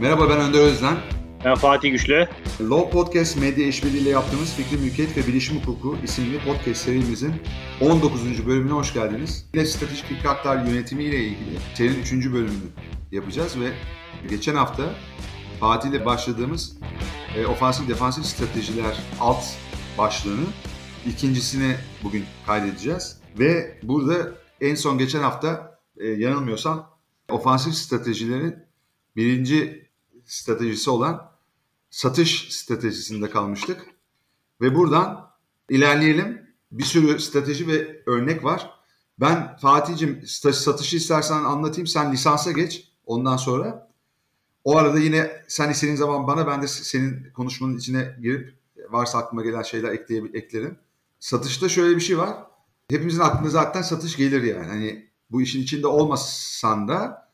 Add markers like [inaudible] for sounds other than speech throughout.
Merhaba ben Önder Özden. Ben Fatih Güçlü. Law Podcast medya işbirliğiyle yaptığımız Fikri Mülkiyet ve Bilişim Hukuku isimli podcast serimizin 19. bölümüne hoş geldiniz. Yine stratejik fikratlar yönetimi ile ilgili serinin 3. bölümünü yapacağız ve geçen hafta Fatih ile başladığımız e, ofansif defansif stratejiler alt başlığını ikincisini bugün kaydedeceğiz. Ve burada en son geçen hafta e, yanılmıyorsam ofansif stratejilerin birinci stratejisi olan satış stratejisinde kalmıştık. Ve buradan ilerleyelim. Bir sürü strateji ve örnek var. Ben Fatih'cim satışı istersen anlatayım. Sen lisansa geç ondan sonra. O arada yine sen istediğin zaman bana ben de senin konuşmanın içine girip varsa aklıma gelen şeyler eklerim. Satışta şöyle bir şey var. Hepimizin aklına zaten satış gelir yani. Hani bu işin içinde olmasan da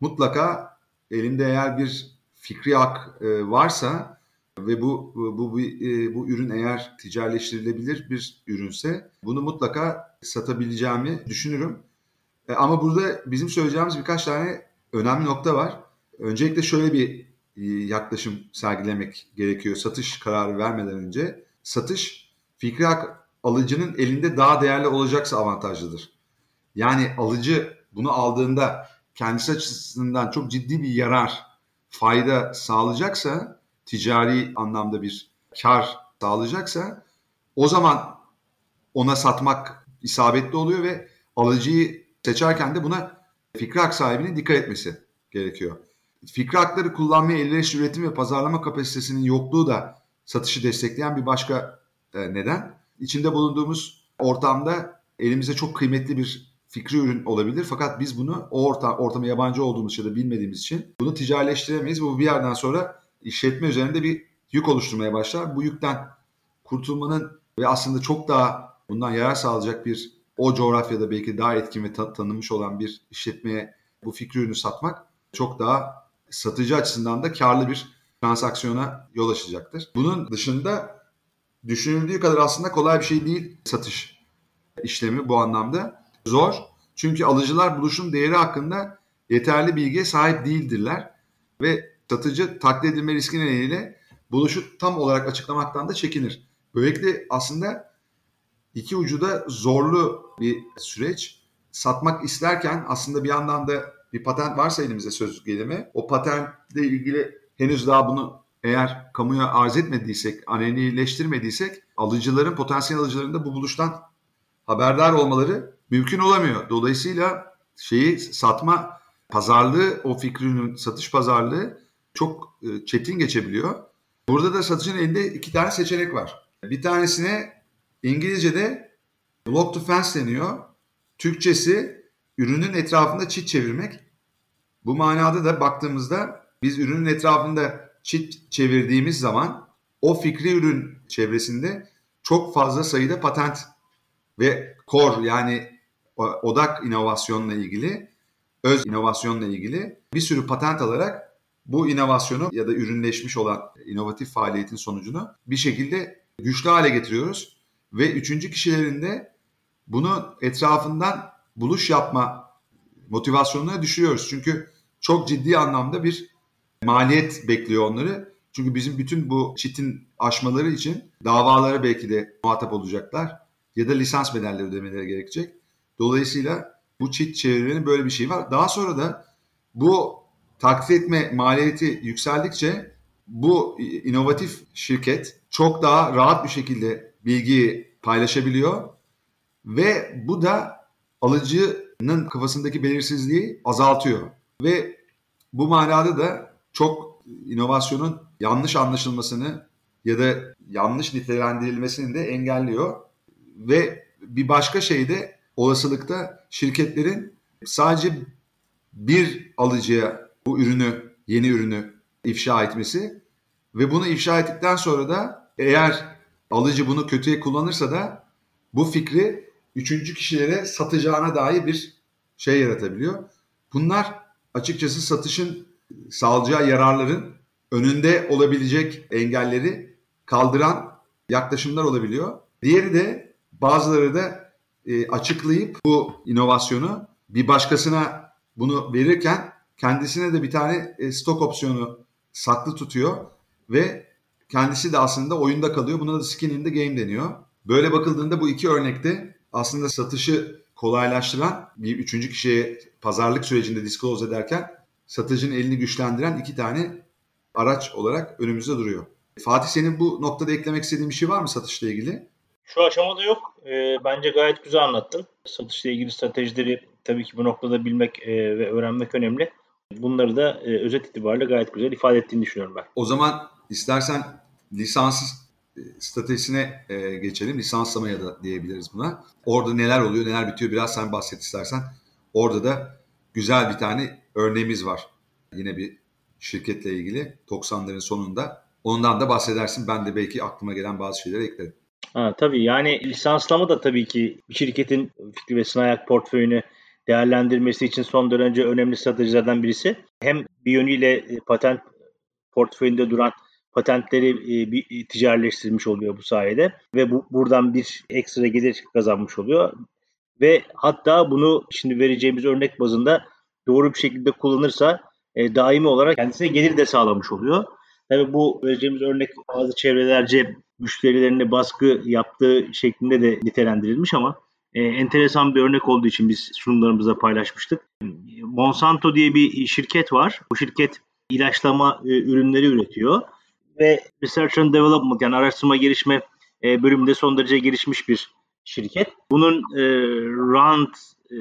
mutlaka elimde eğer bir fikri hak e, varsa ve bu bu bu, e, bu ürün eğer ticaretleştirilebilir bir ürünse bunu mutlaka satabileceğimi düşünürüm. E, ama burada bizim söyleyeceğimiz birkaç tane önemli nokta var. Öncelikle şöyle bir yaklaşım sergilemek gerekiyor satış kararı vermeden önce. Satış fikri hak alıcının elinde daha değerli olacaksa avantajlıdır. Yani alıcı bunu aldığında kendisi açısından çok ciddi bir yarar, fayda sağlayacaksa, ticari anlamda bir kar sağlayacaksa o zaman ona satmak isabetli oluyor ve alıcıyı seçerken de buna fikri hak sahibinin dikkat etmesi gerekiyor. Fikri hakları kullanmaya elverişli üretim ve pazarlama kapasitesinin yokluğu da satışı destekleyen bir başka e, neden. İçinde bulunduğumuz ortamda elimize çok kıymetli bir fikri ürün olabilir. Fakat biz bunu o ortam, ortama yabancı olduğumuz ya da bilmediğimiz için bunu ticarileştiremeyiz. Bu bir yerden sonra işletme üzerinde bir yük oluşturmaya başlar. Bu yükten kurtulmanın ve aslında çok daha bundan yarar sağlayacak bir o coğrafyada belki daha etkin ve tanınmış olan bir işletmeye bu fikri ürünü satmak çok daha satıcı açısından da karlı bir transaksiyona yol açacaktır. Bunun dışında düşünüldüğü kadar aslında kolay bir şey değil satış işlemi bu anlamda. Zor. Çünkü alıcılar buluşun değeri hakkında yeterli bilgiye sahip değildirler ve satıcı taklit edilme riski nedeniyle buluşu tam olarak açıklamaktan da çekinir. Böylelikle aslında iki ucu da zorlu bir süreç. Satmak isterken aslında bir yandan da bir patent varsa elimizde söz gelimi o patentle ilgili henüz daha bunu eğer kamuya arz etmediysek, alenileştirmediysek alıcıların, potansiyel alıcıların da bu buluştan haberdar olmaları mümkün olamıyor. Dolayısıyla şeyi satma pazarlığı, o fikrinin satış pazarlığı çok e, çetin geçebiliyor. Burada da satıcının elinde iki tane seçenek var. Bir tanesine İngilizce'de block to fence deniyor. Türkçesi ürünün etrafında çit çevirmek. Bu manada da baktığımızda biz ürünün etrafında çit çevirdiğimiz zaman o fikri ürün çevresinde çok fazla sayıda patent ve core yani odak inovasyonla ilgili, öz inovasyonla ilgili bir sürü patent alarak bu inovasyonu ya da ürünleşmiş olan inovatif faaliyetin sonucunu bir şekilde güçlü hale getiriyoruz. Ve üçüncü kişilerin de bunu etrafından buluş yapma motivasyonuna düşürüyoruz. Çünkü çok ciddi anlamda bir maliyet bekliyor onları. Çünkü bizim bütün bu çitin aşmaları için davalara belki de muhatap olacaklar ya da lisans bedelleri ödemeleri gerekecek. Dolayısıyla bu çift çevirmenin böyle bir şeyi var. Daha sonra da bu taklit etme maliyeti yükseldikçe bu inovatif şirket çok daha rahat bir şekilde bilgiyi paylaşabiliyor ve bu da alıcının kafasındaki belirsizliği azaltıyor ve bu manada da çok inovasyonun yanlış anlaşılmasını ya da yanlış nitelendirilmesini de engelliyor ve bir başka şey de olasılıkta şirketlerin sadece bir alıcıya bu ürünü, yeni ürünü ifşa etmesi ve bunu ifşa ettikten sonra da eğer alıcı bunu kötüye kullanırsa da bu fikri üçüncü kişilere satacağına dair bir şey yaratabiliyor. Bunlar açıkçası satışın sağlayacağı yararların önünde olabilecek engelleri kaldıran yaklaşımlar olabiliyor. Diğeri de bazıları da e, açıklayıp bu inovasyonu bir başkasına bunu verirken kendisine de bir tane e, stok opsiyonu saklı tutuyor ve kendisi de aslında oyunda kalıyor. Buna da skin in the game deniyor. Böyle bakıldığında bu iki örnekte aslında satışı kolaylaştıran bir üçüncü kişiye pazarlık sürecinde disclose ederken satıcının elini güçlendiren iki tane araç olarak önümüzde duruyor. Fatih senin bu noktada eklemek istediğin bir şey var mı satışla ilgili? Şu aşamada yok. E, bence gayet güzel anlattın. Satışla ilgili stratejileri tabii ki bu noktada bilmek e, ve öğrenmek önemli. Bunları da e, özet itibariyle gayet güzel ifade ettiğini düşünüyorum ben. O zaman istersen lisans e, stratejisine e, geçelim. Lisanslamaya da diyebiliriz buna. Orada neler oluyor, neler bitiyor biraz sen bahset istersen. Orada da güzel bir tane örneğimiz var. Yine bir şirketle ilgili 90'ların sonunda. Ondan da bahsedersin. Ben de belki aklıma gelen bazı şeyleri eklerim. Ha, tabii yani lisanslama da tabii ki şirketin fikri ve sanayi portföyünü değerlendirmesi için son derece önemli stratejilerden birisi. Hem bir yönüyle e, patent portföyünde duran patentleri e, bir ticarileştirmiş oluyor bu sayede ve bu buradan bir ekstra gelir kazanmış oluyor. Ve hatta bunu şimdi vereceğimiz örnek bazında doğru bir şekilde kullanırsa e, daimi olarak kendisine gelir de sağlamış oluyor. Tabii bu vereceğimiz örnek bazı çevrelerce müşterilerine baskı yaptığı şeklinde de nitelendirilmiş ama e, enteresan bir örnek olduğu için biz sunumlarımızda paylaşmıştık. Monsanto diye bir şirket var. Bu şirket ilaçlama e, ürünleri üretiyor ve Research and Development yani araştırma gelişme e, bölümünde son derece gelişmiş bir şirket. Bunun e, Roundup e,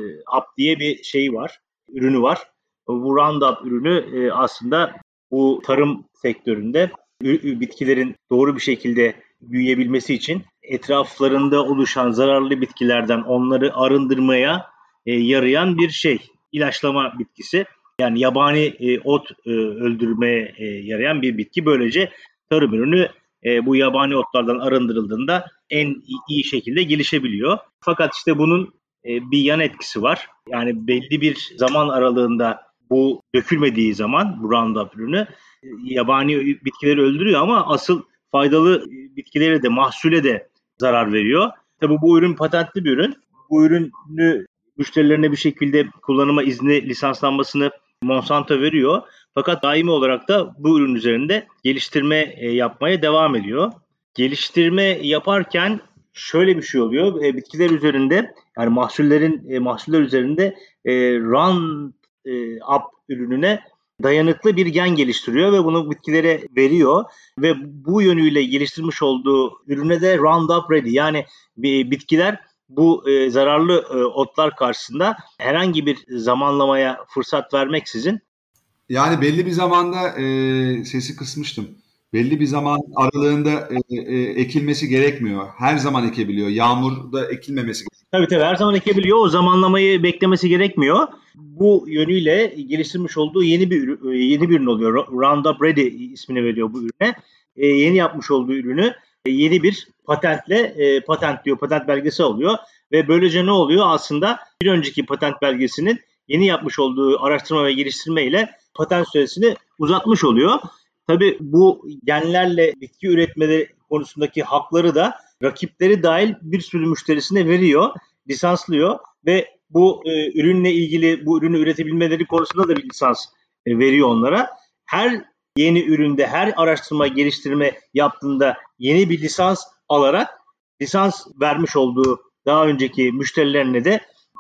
diye bir şey var, ürünü var. Bu Roundup ürünü e, aslında bu tarım sektöründe bitkilerin doğru bir şekilde büyüyebilmesi için etraflarında oluşan zararlı bitkilerden onları arındırmaya e, yarayan bir şey. İlaçlama bitkisi. Yani yabani e, ot e, öldürmeye e, yarayan bir bitki. Böylece tarım ürünü e, bu yabani otlardan arındırıldığında en iyi şekilde gelişebiliyor. Fakat işte bunun e, bir yan etkisi var. Yani belli bir zaman aralığında bu dökülmediği zaman bu Roundup ürünü e, yabani bitkileri öldürüyor ama asıl faydalı bitkilere de mahsule de zarar veriyor. Tabi bu ürün patentli bir ürün. Bu ürünü müşterilerine bir şekilde kullanıma izni lisanslanmasını Monsanto veriyor. Fakat daimi olarak da bu ürün üzerinde geliştirme e, yapmaya devam ediyor. Geliştirme yaparken şöyle bir şey oluyor. E, bitkiler üzerinde yani mahsullerin mahsuller üzerinde run up ürününe dayanıklı bir gen geliştiriyor ve bunu bitkilere veriyor ve bu yönüyle geliştirmiş olduğu ürüne de Roundup Ready yani bitkiler bu e, zararlı e, otlar karşısında herhangi bir zamanlamaya fırsat vermeksizin yani belli bir zamanda e, sesi kısmıştım. Belli bir zaman aralığında e, e, ekilmesi gerekmiyor. Her zaman ekebiliyor. Yağmurda ekilmemesi gerekiyor. Tabii tabii her zaman ekebiliyor. O zamanlamayı beklemesi gerekmiyor. Bu yönüyle geliştirmiş olduğu yeni bir ürün, yeni bir ürün oluyor. Roundup Ready ismini veriyor bu ürüne. E, yeni yapmış olduğu ürünü e, yeni bir patentle e, patent diyor, patent belgesi alıyor ve böylece ne oluyor? Aslında bir önceki patent belgesinin yeni yapmış olduğu araştırma ve geliştirme ile patent süresini uzatmış oluyor. Tabii bu genlerle bitki üretmeleri konusundaki hakları da rakipleri dahil bir sürü müşterisine veriyor, lisanslıyor ve bu e, ürünle ilgili bu ürünü üretebilmeleri konusunda da bir lisans e, veriyor onlara. Her yeni üründe, her araştırma, geliştirme yaptığında yeni bir lisans alarak lisans vermiş olduğu daha önceki müşterilerine de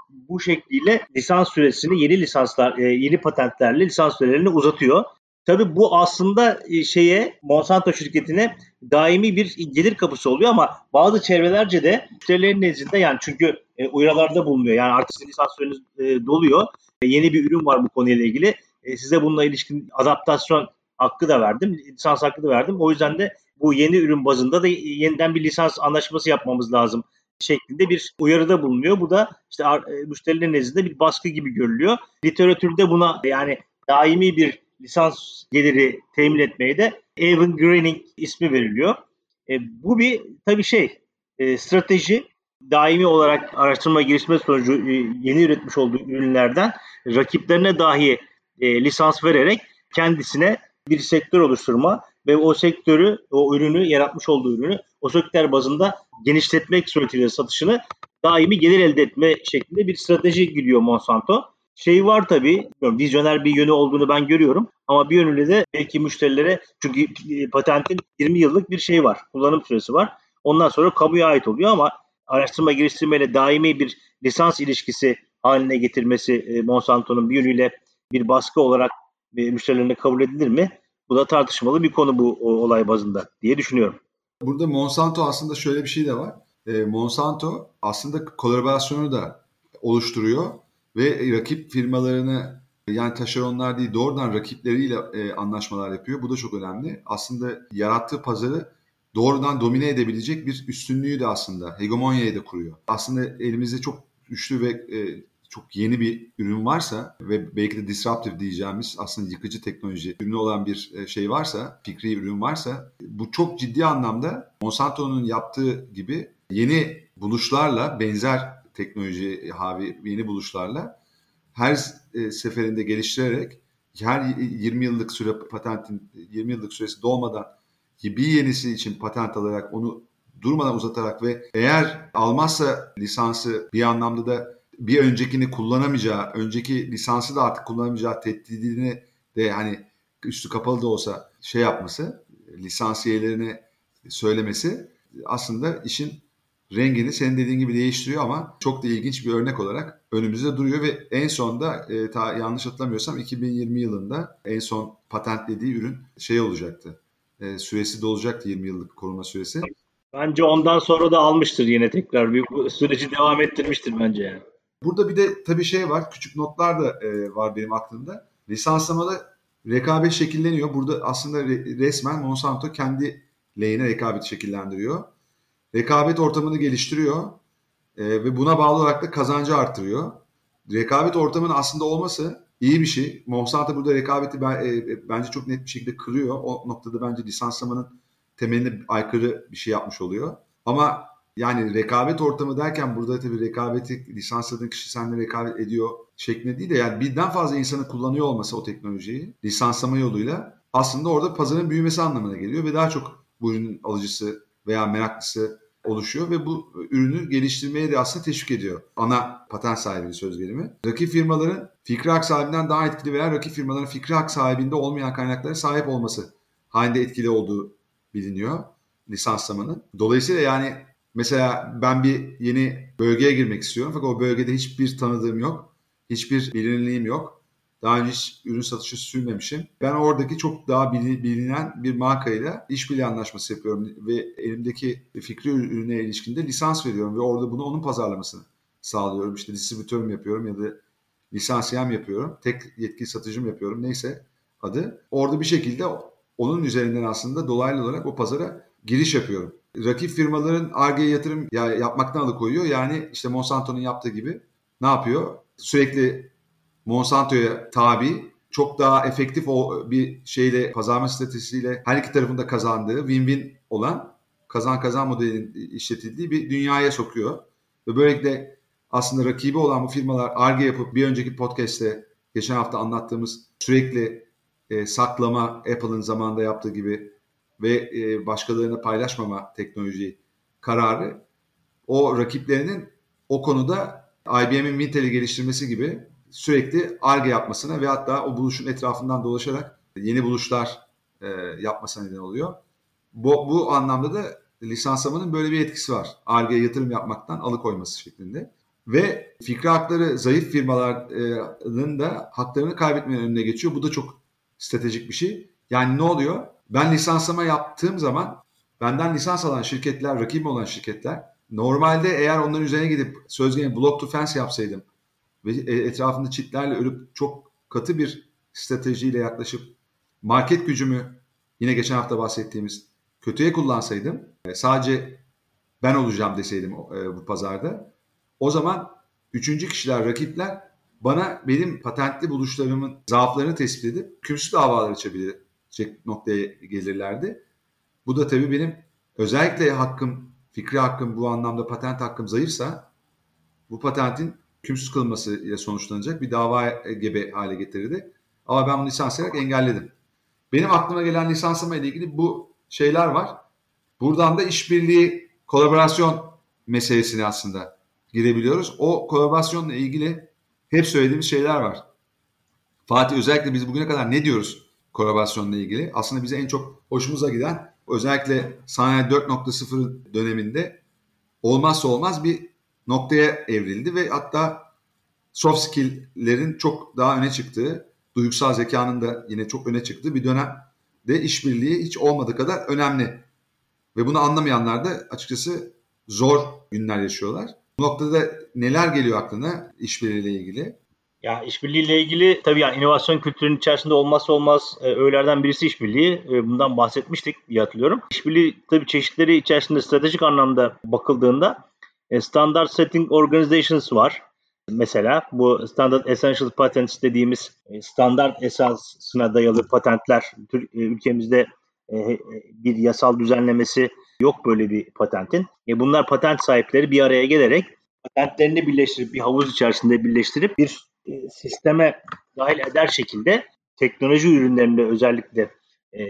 bu şekliyle lisans süresini yeni lisanslar, e, yeni patentlerle lisans sürelerini uzatıyor. Tabii bu aslında e, şeye Monsanto şirketine daimi bir gelir kapısı oluyor ama bazı çevrelerce de müşterilerin nezdinde yani çünkü e, uyarılarda bulunuyor. Yani artık sizin lisans süreniz e, doluyor. E, yeni bir ürün var bu konuyla ilgili. E, size bununla ilişkin adaptasyon hakkı da verdim. Lisans hakkı da verdim. O yüzden de bu yeni ürün bazında da yeniden bir lisans anlaşması yapmamız lazım şeklinde bir uyarıda bulunuyor. Bu da işte e, müşterilerin nezdinde bir baskı gibi görülüyor. Literatürde buna yani daimi bir lisans geliri temin etmeye de Evan Greening ismi veriliyor. E, bu bir tabii şey e, strateji daimi olarak araştırma gelişme sonucu e, yeni üretmiş olduğu ürünlerden rakiplerine dahi e, lisans vererek kendisine bir sektör oluşturma ve o sektörü, o ürünü, yaratmış olduğu ürünü o sektör bazında genişletmek suretiyle satışını daimi gelir elde etme şeklinde bir strateji gidiyor Monsanto. Şey var tabii. Vizyoner bir yönü olduğunu ben görüyorum. Ama bir yönüyle de belki müşterilere çünkü e, patentin 20 yıllık bir şey var. Kullanım süresi var. Ondan sonra kamuya ait oluyor ama araştırma geliştirmeyle daimi bir lisans ilişkisi haline getirmesi e, Monsanto'nun bir yönüyle bir baskı olarak e, müşterilerine kabul edilir mi? Bu da tartışmalı bir konu bu olay bazında diye düşünüyorum. Burada Monsanto aslında şöyle bir şey de var. Monsanto aslında kolaborasyonu da oluşturuyor ve rakip firmalarını yani taşeronlar değil doğrudan rakipleriyle e, anlaşmalar yapıyor. Bu da çok önemli. Aslında yarattığı pazarı doğrudan domine edebilecek bir üstünlüğü de aslında hegemonyayı da kuruyor. Aslında elimizde çok güçlü ve e, çok yeni bir ürün varsa ve belki de disruptive diyeceğimiz aslında yıkıcı teknoloji ürünü olan bir e, şey varsa, fikri ürün varsa bu çok ciddi anlamda Monsanto'nun yaptığı gibi yeni buluşlarla benzer teknoloji havi yeni buluşlarla her e, seferinde geliştirerek her 20 yıllık süre patentin 20 yıllık süresi dolmadan bir yenisi için patent alarak onu durmadan uzatarak ve eğer almazsa lisansı bir anlamda da bir öncekini kullanamayacağı, önceki lisansı da artık kullanamayacağı tehdidini de hani üstü kapalı da olsa şey yapması, lisansiyelerine söylemesi aslında işin rengini senin dediğin gibi değiştiriyor ama çok da ilginç bir örnek olarak önümüzde duruyor ve en son da e, ta, yanlış hatırlamıyorsam 2020 yılında en son patentlediği ürün şey olacaktı. E, süresi dolacaktı 20 yıllık koruma süresi. Bence ondan sonra da almıştır yine tekrar. Bir süreci devam ettirmiştir bence yani. Burada bir de tabii şey var. Küçük notlar da e, var benim aklımda. Lisanslamada rekabet şekilleniyor. Burada aslında resmen Monsanto kendi lehine rekabet şekillendiriyor rekabet ortamını geliştiriyor e, ve buna bağlı olarak da kazancı arttırıyor. Rekabet ortamının aslında olması iyi bir şey. Monsanto burada rekabeti ben, e, bence çok net bir şekilde kırıyor. O noktada bence lisanslamanın temeline aykırı bir şey yapmış oluyor. Ama yani rekabet ortamı derken burada tabii rekabeti lisansladığın kişi seninle rekabet ediyor şeklinde değil de yani birden fazla insanı kullanıyor olması o teknolojiyi lisanslama yoluyla aslında orada pazarın büyümesi anlamına geliyor ve daha çok bu ürünün alıcısı veya meraklısı oluşuyor ve bu ürünü geliştirmeye de aslında teşvik ediyor. Ana patent sahibinin söz gelimi. Rakip firmaların fikri hak sahibinden daha etkili veya rakip firmaların fikri hak sahibinde olmayan kaynaklara sahip olması halinde etkili olduğu biliniyor lisanslamanın. Dolayısıyla yani mesela ben bir yeni bölgeye girmek istiyorum fakat o bölgede hiçbir tanıdığım yok. Hiçbir bilinirliğim yok. Daha önce hiç ürün satışı sürmemişim. Ben oradaki çok daha bilinen bir markayla işbirliği anlaşması yapıyorum ve elimdeki fikri ürüne ilişkinde lisans veriyorum ve orada bunu onun pazarlamasını sağlıyorum. İşte distribütörüm yapıyorum ya da lisansiyem yapıyorum. Tek yetkili satıcım yapıyorum neyse adı. Orada bir şekilde onun üzerinden aslında dolaylı olarak o pazara giriş yapıyorum. Rakip firmaların ARGE'ye yatırım yapmaktan alıkoyuyor. Yani işte Monsanto'nun yaptığı gibi ne yapıyor? Sürekli Monsanto'ya tabi çok daha efektif o bir şeyle pazarlama stratejisiyle her iki tarafında kazandığı win-win olan kazan kazan modelinin işletildiği bir dünyaya sokuyor. Ve böylelikle aslında rakibi olan bu firmalar ARGE yapıp bir önceki podcast'te geçen hafta anlattığımız sürekli e, saklama Apple'ın zamanında yaptığı gibi ve e, başkalarına paylaşmama teknoloji kararı o rakiplerinin o konuda IBM'in Intel'i geliştirmesi gibi sürekli ARGE yapmasına ve hatta o buluşun etrafından dolaşarak yeni buluşlar e, yapmasına neden oluyor. Bu, bu anlamda da lisanslamanın böyle bir etkisi var. ARGE'ye yatırım yapmaktan alıkoyması şeklinde. Ve fikri hakları zayıf firmaların da haklarını kaybetmenin önüne geçiyor. Bu da çok stratejik bir şey. Yani ne oluyor? Ben lisanslama yaptığım zaman benden lisans alan şirketler, rakibim olan şirketler normalde eğer onların üzerine gidip söz gelimi block to fence yapsaydım ve e, etrafında çitlerle örüp çok katı bir stratejiyle yaklaşıp market gücümü yine geçen hafta bahsettiğimiz kötüye kullansaydım e, sadece ben olacağım deseydim e, bu pazarda o zaman üçüncü kişiler rakipler bana benim patentli buluşlarımın zaaflarını tespit edip kürsü davalar açabilecek noktaya gelirlerdi. Bu da tabii benim özellikle hakkım, fikri hakkım bu anlamda patent hakkım zayıfsa bu patentin hükümsüz kılması ile sonuçlanacak bir dava gibi hale getirirdi. Ama ben bunu lisanslayarak engelledim. Benim aklıma gelen lisanslama ile ilgili bu şeyler var. Buradan da işbirliği, kolaborasyon meselesine aslında girebiliyoruz. O kolaborasyonla ilgili hep söylediğimiz şeyler var. Fatih özellikle biz bugüne kadar ne diyoruz kolaborasyonla ilgili? Aslında bize en çok hoşumuza giden özellikle sanayi 4.0 döneminde olmazsa olmaz bir noktaya evrildi ve hatta soft skill'lerin çok daha öne çıktığı, duygusal zekanın da yine çok öne çıktığı bir dönemde işbirliği hiç olmadığı kadar önemli. Ve bunu anlamayanlar da açıkçası zor günler yaşıyorlar. Bu noktada neler geliyor aklına işbirliğiyle ilgili? Ya işbirliğiyle ilgili tabii yani inovasyon kültürünün içerisinde olmazsa olmaz e, öğelerden birisi işbirliği. E, bundan bahsetmiştik diye hatırlıyorum. İşbirliği tabii çeşitleri içerisinde stratejik anlamda bakıldığında standard setting organizations var. Mesela bu standard essential patents dediğimiz e, standart esasına dayalı patentler e, ülkemizde e, bir yasal düzenlemesi yok böyle bir patentin. Bunlar patent sahipleri bir araya gelerek patentlerini birleştirip bir havuz içerisinde birleştirip bir sisteme dahil eder şekilde teknoloji ürünlerinde özellikle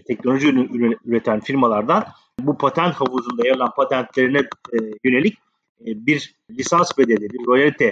teknoloji ürün üreten firmalardan bu patent havuzunda yer alan patentlerine yönelik bir lisans bedeli, bir royalty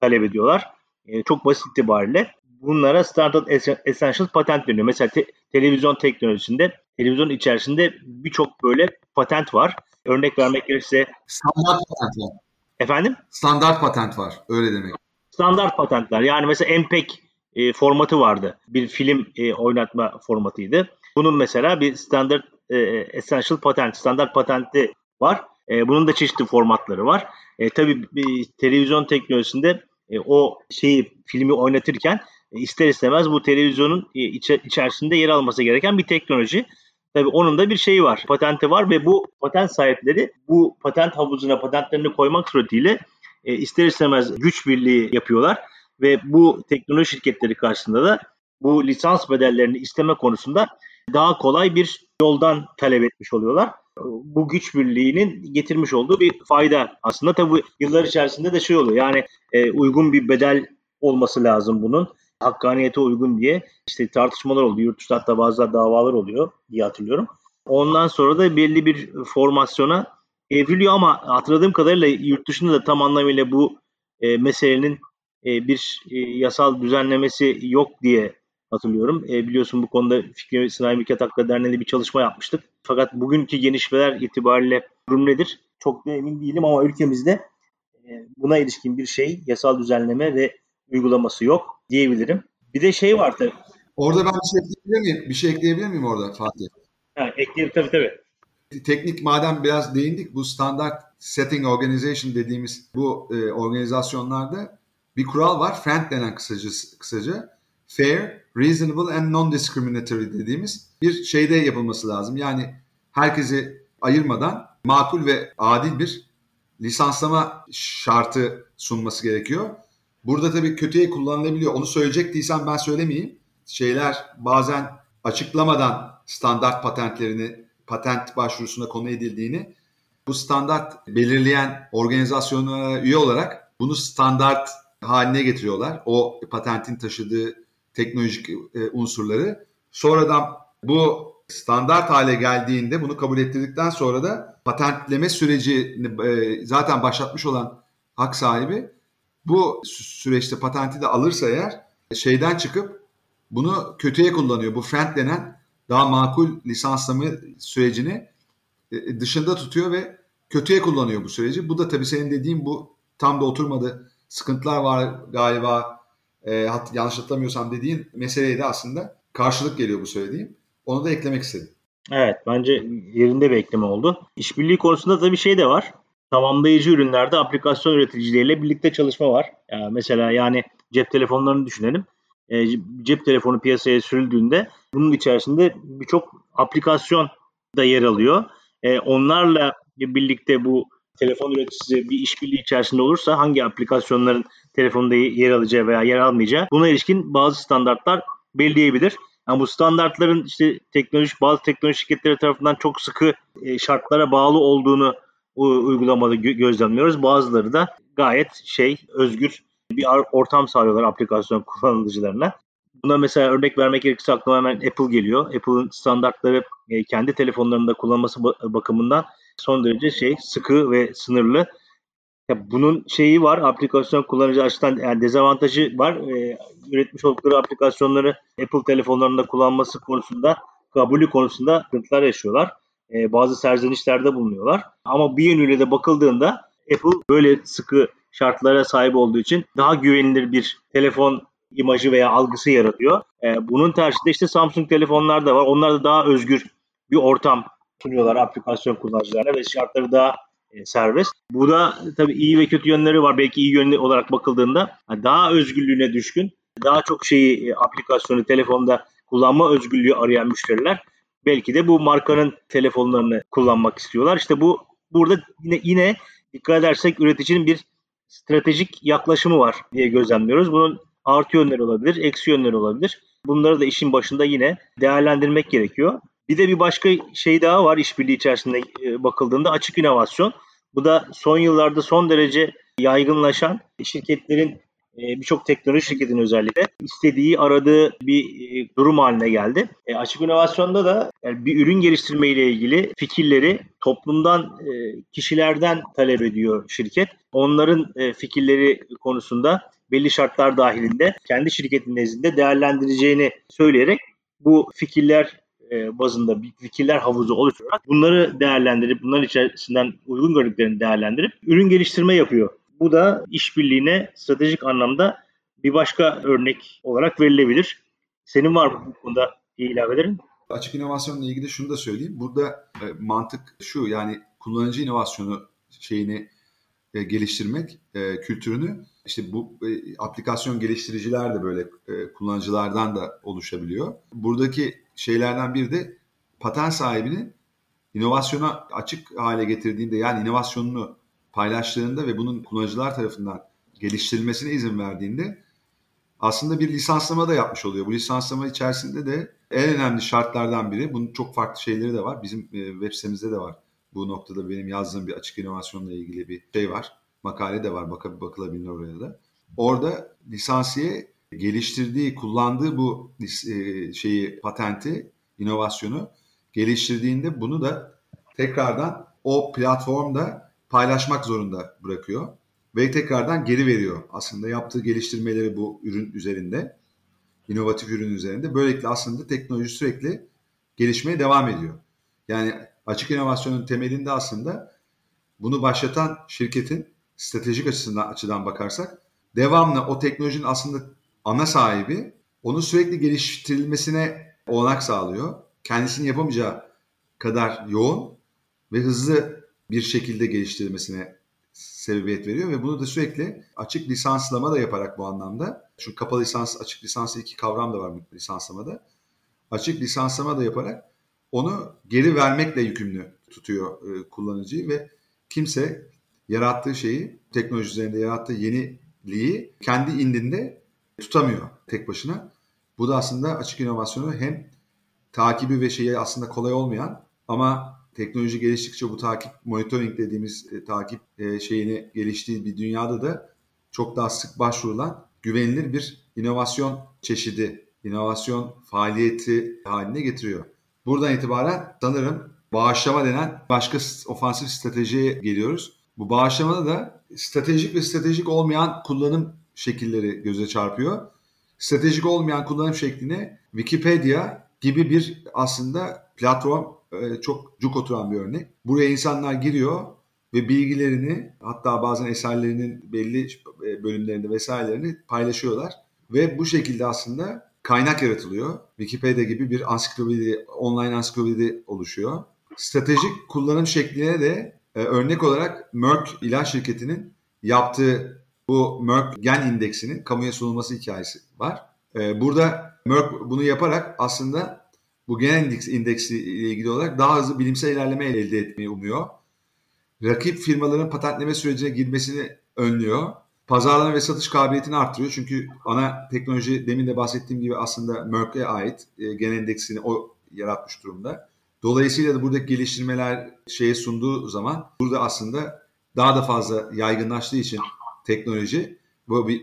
talep ediyorlar. E, çok basit itibariyle bunlara Standard Essential patent deniyor. Mesela te- televizyon teknolojisinde, televizyon içerisinde birçok böyle patent var. Örnek vermek gerekirse standart patent var. Efendim? Standart patent var. Öyle demek. Standart patentler. Yani mesela MPEG e, formatı vardı. Bir film e, oynatma formatıydı. Bunun mesela bir standard e, essential patent, standart patenti var. E, bunun da çeşitli formatları var. E, tabii bir televizyon teknolojisinde e, o şeyi filmi oynatırken e, ister istemez bu televizyonun e, içe, içerisinde yer alması gereken bir teknoloji. Tabii onun da bir şeyi var, patenti var ve bu patent sahipleri bu patent havuzuna patentlerini koymak suretiyle e, ister istemez güç birliği yapıyorlar ve bu teknoloji şirketleri karşısında da bu lisans bedellerini isteme konusunda daha kolay bir yoldan talep etmiş oluyorlar bu güç birliğinin getirmiş olduğu bir fayda. Aslında tabii yıllar içerisinde de şey oluyor. Yani e, uygun bir bedel olması lazım bunun. Hakkaniyete uygun diye işte tartışmalar oldu. Yurt dışında hatta bazı davalar oluyor diye hatırlıyorum. Ondan sonra da belli bir formasyona evriliyor ama hatırladığım kadarıyla yurt dışında da tam anlamıyla bu e, meselenin e, bir e, yasal düzenlemesi yok diye hatırlıyorum. E, biliyorsun bu konuda Fikri ve Sanayi Mülkiyet Hakları Derneği'nde bir çalışma yapmıştık. Fakat bugünkü gelişmeler itibariyle durum nedir? Çok da emin değilim ama ülkemizde e, buna ilişkin bir şey, yasal düzenleme ve uygulaması yok diyebilirim. Bir de şey var tabii. Orada ben bir şey ekleyebilir miyim? Bir şey ekleyebilir miyim orada Fatih? Ha, ekleyelim tabii tabii. Teknik madem biraz değindik bu standart setting organization dediğimiz bu e, organizasyonlarda bir kural var. FRAND denen kısaca, kısaca fair, reasonable and non-discriminatory dediğimiz bir şeyde yapılması lazım. Yani herkesi ayırmadan makul ve adil bir lisanslama şartı sunması gerekiyor. Burada tabii kötüye kullanılabiliyor. Onu söyleyecektiysem ben söylemeyeyim. Şeyler bazen açıklamadan standart patentlerini, patent başvurusuna konu edildiğini bu standart belirleyen organizasyonlara üye olarak bunu standart haline getiriyorlar. O patentin taşıdığı teknolojik e, unsurları. Sonradan bu standart hale geldiğinde bunu kabul ettirdikten sonra da patentleme süreci e, zaten başlatmış olan hak sahibi bu süreçte patenti de alırsa eğer şeyden çıkıp bunu kötüye kullanıyor. Bu friend denen daha makul lisanslama sürecini e, dışında tutuyor ve kötüye kullanıyor bu süreci. Bu da tabii senin dediğin bu tam da oturmadı. Sıkıntılar var galiba e, hat, yanlış hatırlamıyorsam dediğin meseleye de aslında karşılık geliyor bu söylediğim. Onu da eklemek istedim. Evet bence yerinde bir ekleme oldu. İşbirliği konusunda da bir şey de var. Tamamlayıcı ürünlerde aplikasyon üreticileriyle birlikte çalışma var. Yani mesela yani cep telefonlarını düşünelim. E, cep telefonu piyasaya sürüldüğünde bunun içerisinde birçok aplikasyon da yer alıyor. E, onlarla birlikte bu telefon üreticisi bir işbirliği içerisinde olursa hangi aplikasyonların telefonda yer alacağı veya yer almayacağı buna ilişkin bazı standartlar belirleyebilir. Yani bu standartların işte teknoloji bazı teknoloji şirketleri tarafından çok sıkı e, şartlara bağlı olduğunu uygulamada gözlemliyoruz. Bazıları da gayet şey özgür bir ortam sağlıyorlar aplikasyon [laughs] kullanıcılarına. Buna mesela örnek vermek gerekirse aklıma hemen Apple geliyor. Apple'ın standartları e, kendi telefonlarında kullanması bakımından son derece şey sıkı ve sınırlı. Ya bunun şeyi var, aplikasyon kullanıcı açısından yani dezavantajı var. Ee, üretmiş oldukları aplikasyonları Apple telefonlarında kullanması konusunda, kabulü konusunda sıkıntılar yaşıyorlar. Ee, bazı serzenişlerde bulunuyorlar. Ama bir yönüyle de bakıldığında Apple böyle sıkı şartlara sahip olduğu için daha güvenilir bir telefon imajı veya algısı yaratıyor. Ee, bunun tersinde işte Samsung telefonlar da var. Onlar da daha özgür bir ortam sunuyorlar aplikasyon kullanıcılarına ve şartları daha e, serbest. Bu da tabii iyi ve kötü yönleri var. Belki iyi yönlü olarak bakıldığında daha özgürlüğüne düşkün, daha çok şeyi e, aplikasyonu telefonda kullanma özgürlüğü arayan müşteriler belki de bu markanın telefonlarını kullanmak istiyorlar. İşte bu burada yine yine dikkat edersek üreticinin bir stratejik yaklaşımı var diye gözlemliyoruz. Bunun artı yönleri olabilir, eksi yönleri olabilir. Bunları da işin başında yine değerlendirmek gerekiyor. Bir de bir başka şey daha var işbirliği içerisinde e, bakıldığında açık inovasyon. Bu da son yıllarda son derece yaygınlaşan şirketlerin e, birçok teknoloji şirketin özellikle istediği, aradığı bir e, durum haline geldi. Açık inovasyonda da bir ürün geliştirme ile ilgili fikirleri toplumdan, kişilerden talep ediyor şirket. Onların fikirleri konusunda belli şartlar dahilinde kendi şirketin nezdinde değerlendireceğini söyleyerek bu fikirler e, bazında fikirler havuzu oluşturarak bunları değerlendirip bunların içerisinden uygun gördüklerini değerlendirip ürün geliştirme yapıyor. Bu da işbirliğine stratejik anlamda bir başka örnek olarak verilebilir. Senin var mı bu konuda ilavelerin? Açık inovasyonla ilgili şunu da söyleyeyim. Burada e, mantık şu yani kullanıcı inovasyonu şeyini e, geliştirmek e, kültürünü işte bu e, aplikasyon geliştiriciler de böyle e, kullanıcılardan da oluşabiliyor. Buradaki şeylerden biri de patent sahibinin inovasyona açık hale getirdiğinde yani inovasyonunu paylaştığında ve bunun kullanıcılar tarafından geliştirilmesine izin verdiğinde aslında bir lisanslama da yapmış oluyor. Bu lisanslama içerisinde de en önemli şartlardan biri, bunun çok farklı şeyleri de var. Bizim e, web sitemizde de var. Bu noktada benim yazdığım bir açık inovasyonla ilgili bir şey var. Makale de var, bak bakılabilir oraya da. Orada lisansiye geliştirdiği, kullandığı bu e, şeyi, patenti, inovasyonu geliştirdiğinde bunu da tekrardan o platformda paylaşmak zorunda bırakıyor ve tekrardan geri veriyor. Aslında yaptığı geliştirmeleri bu ürün üzerinde, inovatif ürün üzerinde. Böylelikle aslında teknoloji sürekli gelişmeye devam ediyor. Yani açık inovasyonun temelinde aslında bunu başlatan şirketin stratejik açısından açıdan bakarsak devamlı o teknolojinin aslında ana sahibi onu sürekli geliştirilmesine olanak sağlıyor. Kendisinin yapamayacağı kadar yoğun ve hızlı bir şekilde geliştirilmesine sebebiyet veriyor ve bunu da sürekli açık lisanslama da yaparak bu anlamda şu kapalı lisans açık lisans iki kavram da var lisanslamada. Açık lisanslama da yaparak onu geri vermekle yükümlü tutuyor e, kullanıcıyı ve kimse yarattığı şeyi teknoloji üzerinde yarattığı yeniliği kendi indinde tutamıyor tek başına. Bu da aslında açık inovasyonu hem takibi ve şeyi aslında kolay olmayan ama teknoloji geliştikçe bu takip monitoring dediğimiz e, takip e, şeyini geliştiği bir dünyada da çok daha sık başvurulan güvenilir bir inovasyon çeşidi, inovasyon faaliyeti haline getiriyor. Buradan itibaren sanırım bağışlama denen başka ofansif stratejiye geliyoruz. Bu bağışlamada da stratejik ve stratejik olmayan kullanım şekilleri göze çarpıyor. Stratejik olmayan kullanım şekline Wikipedia gibi bir aslında platform e, çok cuk oturan bir örnek. Buraya insanlar giriyor ve bilgilerini hatta bazen eserlerinin belli e, bölümlerinde vesairelerini paylaşıyorlar. Ve bu şekilde aslında kaynak yaratılıyor. Wikipedia gibi bir ansiklopedi, online ansiklopedi oluşuyor. Stratejik kullanım şekline de e, örnek olarak Merck ilaç şirketinin yaptığı bu Merck gen indeksinin kamuya sunulması hikayesi var. E, burada Merck bunu yaparak aslında bu gen indeks, indeksi ile ilgili olarak daha hızlı bilimsel ilerleme elde etmeyi umuyor. Rakip firmaların patentleme sürecine girmesini önlüyor. Pazarlama ve satış kabiliyetini arttırıyor. Çünkü ana teknoloji demin de bahsettiğim gibi aslında Merck'e ait e, gen indeksini o yaratmış durumda. Dolayısıyla da buradaki geliştirmeler şeye sunduğu zaman burada aslında daha da fazla yaygınlaştığı için teknoloji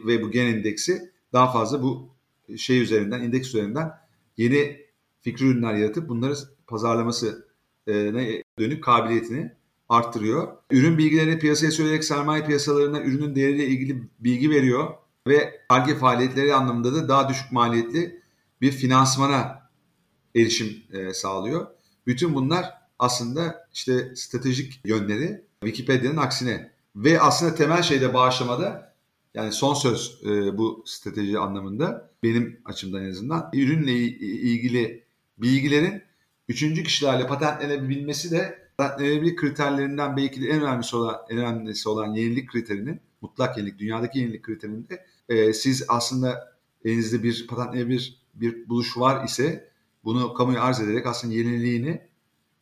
ve bu gen indeksi daha fazla bu şey üzerinden, indeks üzerinden yeni fikri ürünler yaratıp bunları pazarlaması ne dönük kabiliyetini arttırıyor. Ürün bilgilerini piyasaya söyleyerek sermaye piyasalarına ürünün değeriyle ilgili bilgi veriyor ve ARGE faaliyetleri anlamında da daha düşük maliyetli bir finansmana erişim e, sağlıyor. Bütün bunlar aslında işte stratejik yönleri Wikipedia'nın aksine ve aslında temel şeyde bağışlamada yani son söz e, bu strateji anlamında benim açımdan en azından ürünle ilgili bilgilerin üçüncü kişilerle patentlenebilmesi de patentlenebilir kriterlerinden belki de en önemlisi olan en önemlisi olan yenilik kriterinin mutlak yenilik dünyadaki yenilik kriterinde e, siz aslında elinizde bir patentlenebilir bir buluş var ise bunu kamuya arz ederek aslında yeniliğini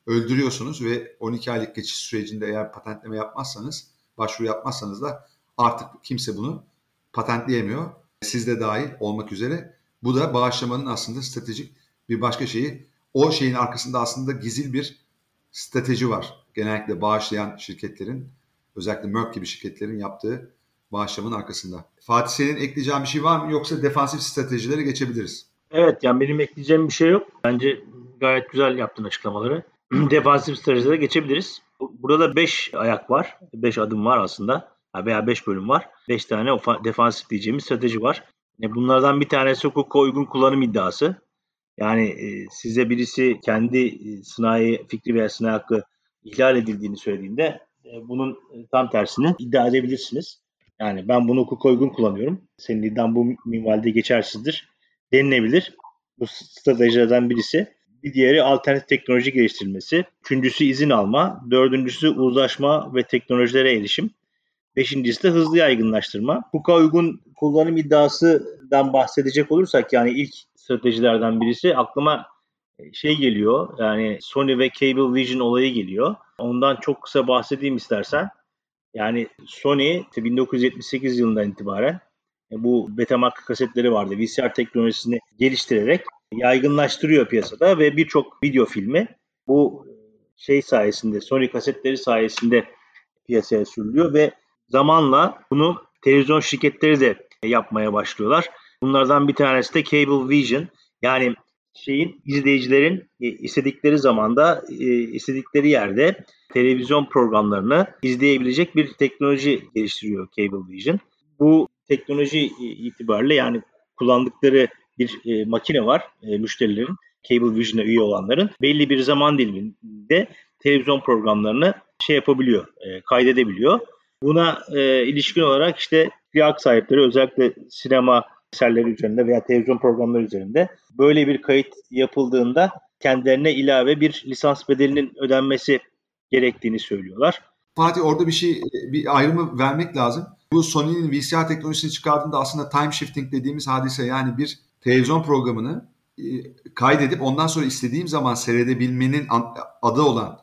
öldürüyorsunuz ve 12 aylık geçiş sürecinde eğer patentleme yapmazsanız, başvuru yapmazsanız da artık kimse bunu patentleyemiyor. Siz de dahil olmak üzere. Bu da bağışlamanın aslında stratejik bir başka şeyi. O şeyin arkasında aslında gizil bir strateji var. Genellikle bağışlayan şirketlerin, özellikle Merck gibi şirketlerin yaptığı bağışlamanın arkasında. Fatih senin ekleyeceğin bir şey var mı yoksa defansif stratejilere geçebiliriz? Evet yani benim ekleyeceğim bir şey yok. Bence gayet güzel yaptın açıklamaları. [clears throat] Defansif stratejilere geçebiliriz. Burada 5 ayak var. 5 adım var aslında. Veya 5 bölüm var. 5 tane defansif diyeceğimiz strateji var. E, bunlardan bir tanesi hukuka uygun kullanım iddiası. Yani e, size birisi kendi e, sınai fikri veya sınai hakkı ihlal edildiğini söylediğinde bunun tam tersini iddia edebilirsiniz. Yani ben bunu hukuka uygun kullanıyorum. Senin iddian bu minvalde geçersizdir denilebilir. Bu stratejilerden birisi. Bir diğeri alternatif teknoloji geliştirilmesi. Üçüncüsü izin alma. Dördüncüsü uzlaşma ve teknolojilere erişim. Beşincisi de hızlı yaygınlaştırma. Hukuka uygun kullanım iddiasından bahsedecek olursak yani ilk stratejilerden birisi aklıma e, şey geliyor yani Sony ve Cable Vision olayı geliyor. Ondan çok kısa bahsedeyim istersen. Yani Sony 1978 yılından itibaren bu Betamax kasetleri vardı. VCR teknolojisini geliştirerek yaygınlaştırıyor piyasada ve birçok video filmi bu şey sayesinde Sony kasetleri sayesinde piyasaya sürülüyor ve zamanla bunu televizyon şirketleri de yapmaya başlıyorlar. Bunlardan bir tanesi de Cable Vision. Yani şeyin izleyicilerin e, istedikleri zamanda e, istedikleri yerde televizyon programlarını izleyebilecek bir teknoloji geliştiriyor Cable Vision. Bu teknoloji itibariyle yani kullandıkları bir e, makine var e, müşterilerin, Cable Vision'a üye olanların belli bir zaman diliminde televizyon programlarını şey yapabiliyor, e, kaydedebiliyor. Buna e, ilişkin olarak işte hak sahipleri özellikle sinema eserleri üzerinde veya televizyon programları üzerinde böyle bir kayıt yapıldığında kendilerine ilave bir lisans bedelinin ödenmesi gerektiğini söylüyorlar. Fatih orada bir şey bir ayrımı vermek lazım. Bu Sony'nin VCR teknolojisini çıkardığında aslında time shifting dediğimiz hadise yani bir televizyon programını e, kaydedip ondan sonra istediğim zaman seyredebilmenin adı olan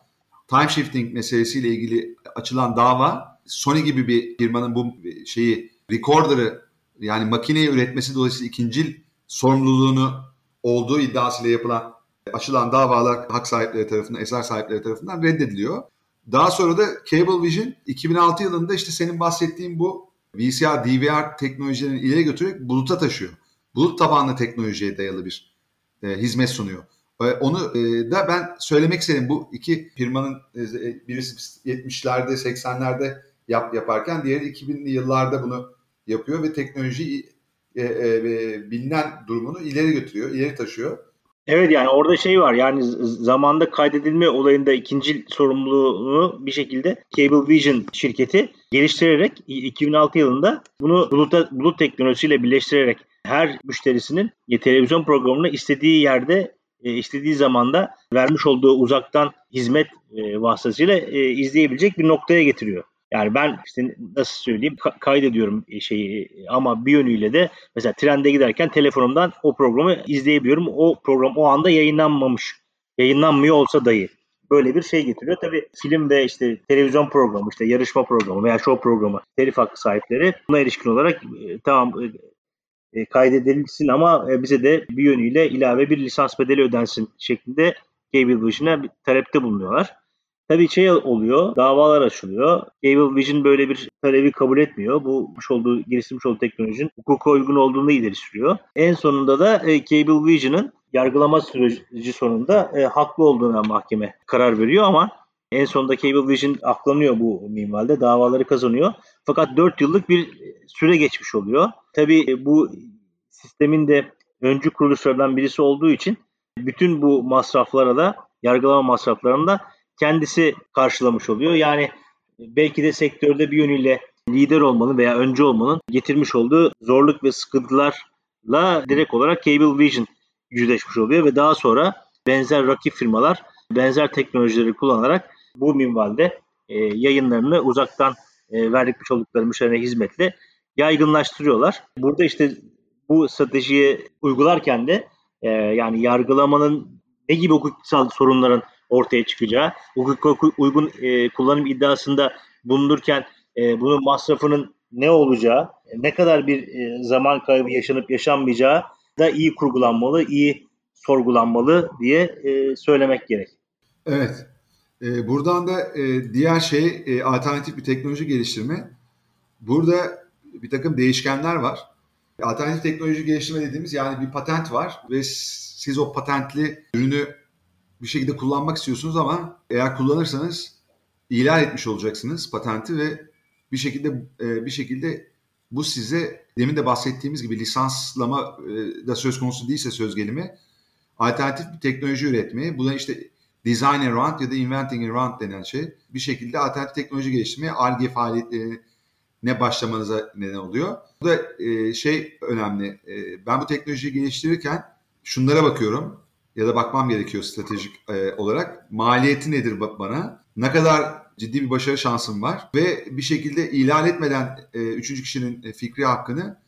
time shifting meselesiyle ilgili açılan dava Sony gibi bir firmanın bu şeyi recorder'ı yani makineyi üretmesi dolayısıyla ikincil sorumluluğunu olduğu iddiasıyla yapılan açılan davalar hak sahipleri tarafından, eser sahipleri tarafından reddediliyor. Daha sonra da Cablevision 2006 yılında işte senin bahsettiğin bu VCR, DVR teknolojilerini ileri götürerek buluta taşıyor. Bulut tabanlı teknolojiye dayalı bir e, hizmet sunuyor. E, onu e, da ben söylemek istedim. Bu iki firmanın e, birisi 70'lerde 80'lerde yap yaparken diğeri 2000'li yıllarda bunu yapıyor ve teknoloji e, e, bilinen durumunu ileri götürüyor, ileri taşıyor. Evet yani orada şey var yani zamanda kaydedilme olayında ikinci sorumluluğunu bir şekilde Cable Vision şirketi geliştirerek 2006 yılında bunu bulut, bulut teknolojisiyle birleştirerek her müşterisinin televizyon programını istediği yerde e, istediği zamanda vermiş olduğu uzaktan hizmet e, vasıtasıyla e, izleyebilecek bir noktaya getiriyor. Yani ben işte nasıl söyleyeyim kaydediyorum şeyi ama bir yönüyle de mesela trende giderken telefonumdan o programı izleyebiliyorum. O program o anda yayınlanmamış. Yayınlanmıyor olsa dahi böyle bir şey getiriyor. Tabii film ve işte televizyon programı, işte yarışma programı veya show programı telif hakkı sahipleri buna ilişkin olarak e, tamam e, e kaydedilsin ama e, bize de bir yönüyle ilave bir lisans bedeli ödensin şeklinde Cable Vision'a talepte bulunuyorlar. Tabii şey oluyor, davalar açılıyor. Cable Vision böyle bir talebi kabul etmiyor. Bu olduğu, geliştirmiş olduğu teknolojinin hukuka uygun olduğunu ileri sürüyor. En sonunda da e, Cable Vision'ın yargılama süreci sonunda e, haklı olduğuna mahkeme karar veriyor ama En sonunda Cablevision aklanıyor bu minvalde. Davaları kazanıyor. Fakat 4 yıllık bir süre geçmiş oluyor. Tabii bu sistemin de öncü kuruluşlardan birisi olduğu için bütün bu masraflara da yargılama masraflarını da kendisi karşılamış oluyor. Yani belki de sektörde bir yönüyle lider olmanın veya öncü olmanın getirmiş olduğu zorluk ve sıkıntılarla direkt olarak Cablevision yüzleşmiş oluyor ve daha sonra benzer rakip firmalar benzer teknolojileri kullanarak bu minvalde e, yayınlarını uzaktan e, verdikmiş oldukları müşterine hizmetle yaygınlaştırıyorlar. Burada işte bu stratejiyi uygularken de e, yani yargılamanın ne gibi hukuksal sorunların ortaya çıkacağı, hukuka uygun e, kullanım iddiasında bulunurken e, bunun masrafının ne olacağı, ne kadar bir e, zaman kaybı yaşanıp yaşanmayacağı da iyi kurgulanmalı, iyi sorgulanmalı diye e, söylemek gerek. Evet. E, buradan da e, diğer şey e, alternatif bir teknoloji geliştirme. Burada bir takım değişkenler var. Alternatif teknoloji geliştirme dediğimiz yani bir patent var ve siz o patentli ürünü bir şekilde kullanmak istiyorsunuz ama eğer kullanırsanız ihlal etmiş olacaksınız patenti ve bir şekilde e, bir şekilde bu size demin de bahsettiğimiz gibi lisanslama e, da söz konusu değilse söz gelimi alternatif bir teknoloji üretmeye buna işte design around ya da inventing around denen şey bir şekilde alternatif teknoloji geliştirmeye ARGE faaliyetlerine başlamanıza neden oluyor. Bu da e, şey önemli. Ben bu teknolojiyi geliştirirken şunlara bakıyorum ya da bakmam gerekiyor stratejik e, olarak. Maliyeti nedir bana? Ne kadar ciddi bir başarı şansım var ve bir şekilde ihlal etmeden e, üçüncü kişinin e, fikri hakkını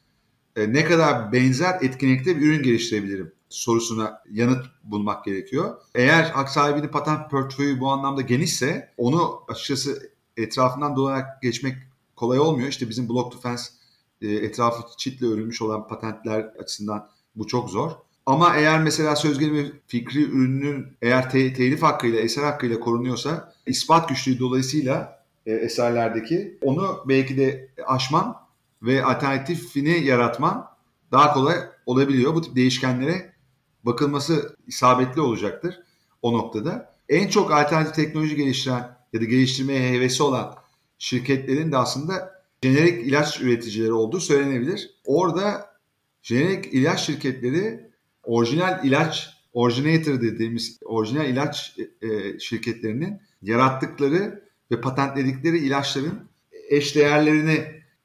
e, ne kadar benzer etkinlikte bir ürün geliştirebilirim sorusuna yanıt bulmak gerekiyor. Eğer hak sahibinin patent portföyü bu anlamda genişse onu açıkçası etrafından dolanarak geçmek kolay olmuyor. İşte bizim block to fence e, etrafı çitle örülmüş olan patentler açısından bu çok zor. Ama eğer mesela söz gelimi fikri ürünün eğer te- telif hakkıyla, eser hakkıyla korunuyorsa ispat güçlüğü dolayısıyla e, eserlerdeki onu belki de aşman ve alternatifini yaratman daha kolay olabiliyor. Bu tip değişkenlere bakılması isabetli olacaktır o noktada. En çok alternatif teknoloji geliştiren ya da geliştirmeye hevesi olan şirketlerin de aslında jenerik ilaç üreticileri olduğu söylenebilir. Orada jenerik ilaç şirketleri orijinal ilaç, originator dediğimiz orijinal ilaç e, şirketlerinin yarattıkları ve patentledikleri ilaçların eşdeğerlerini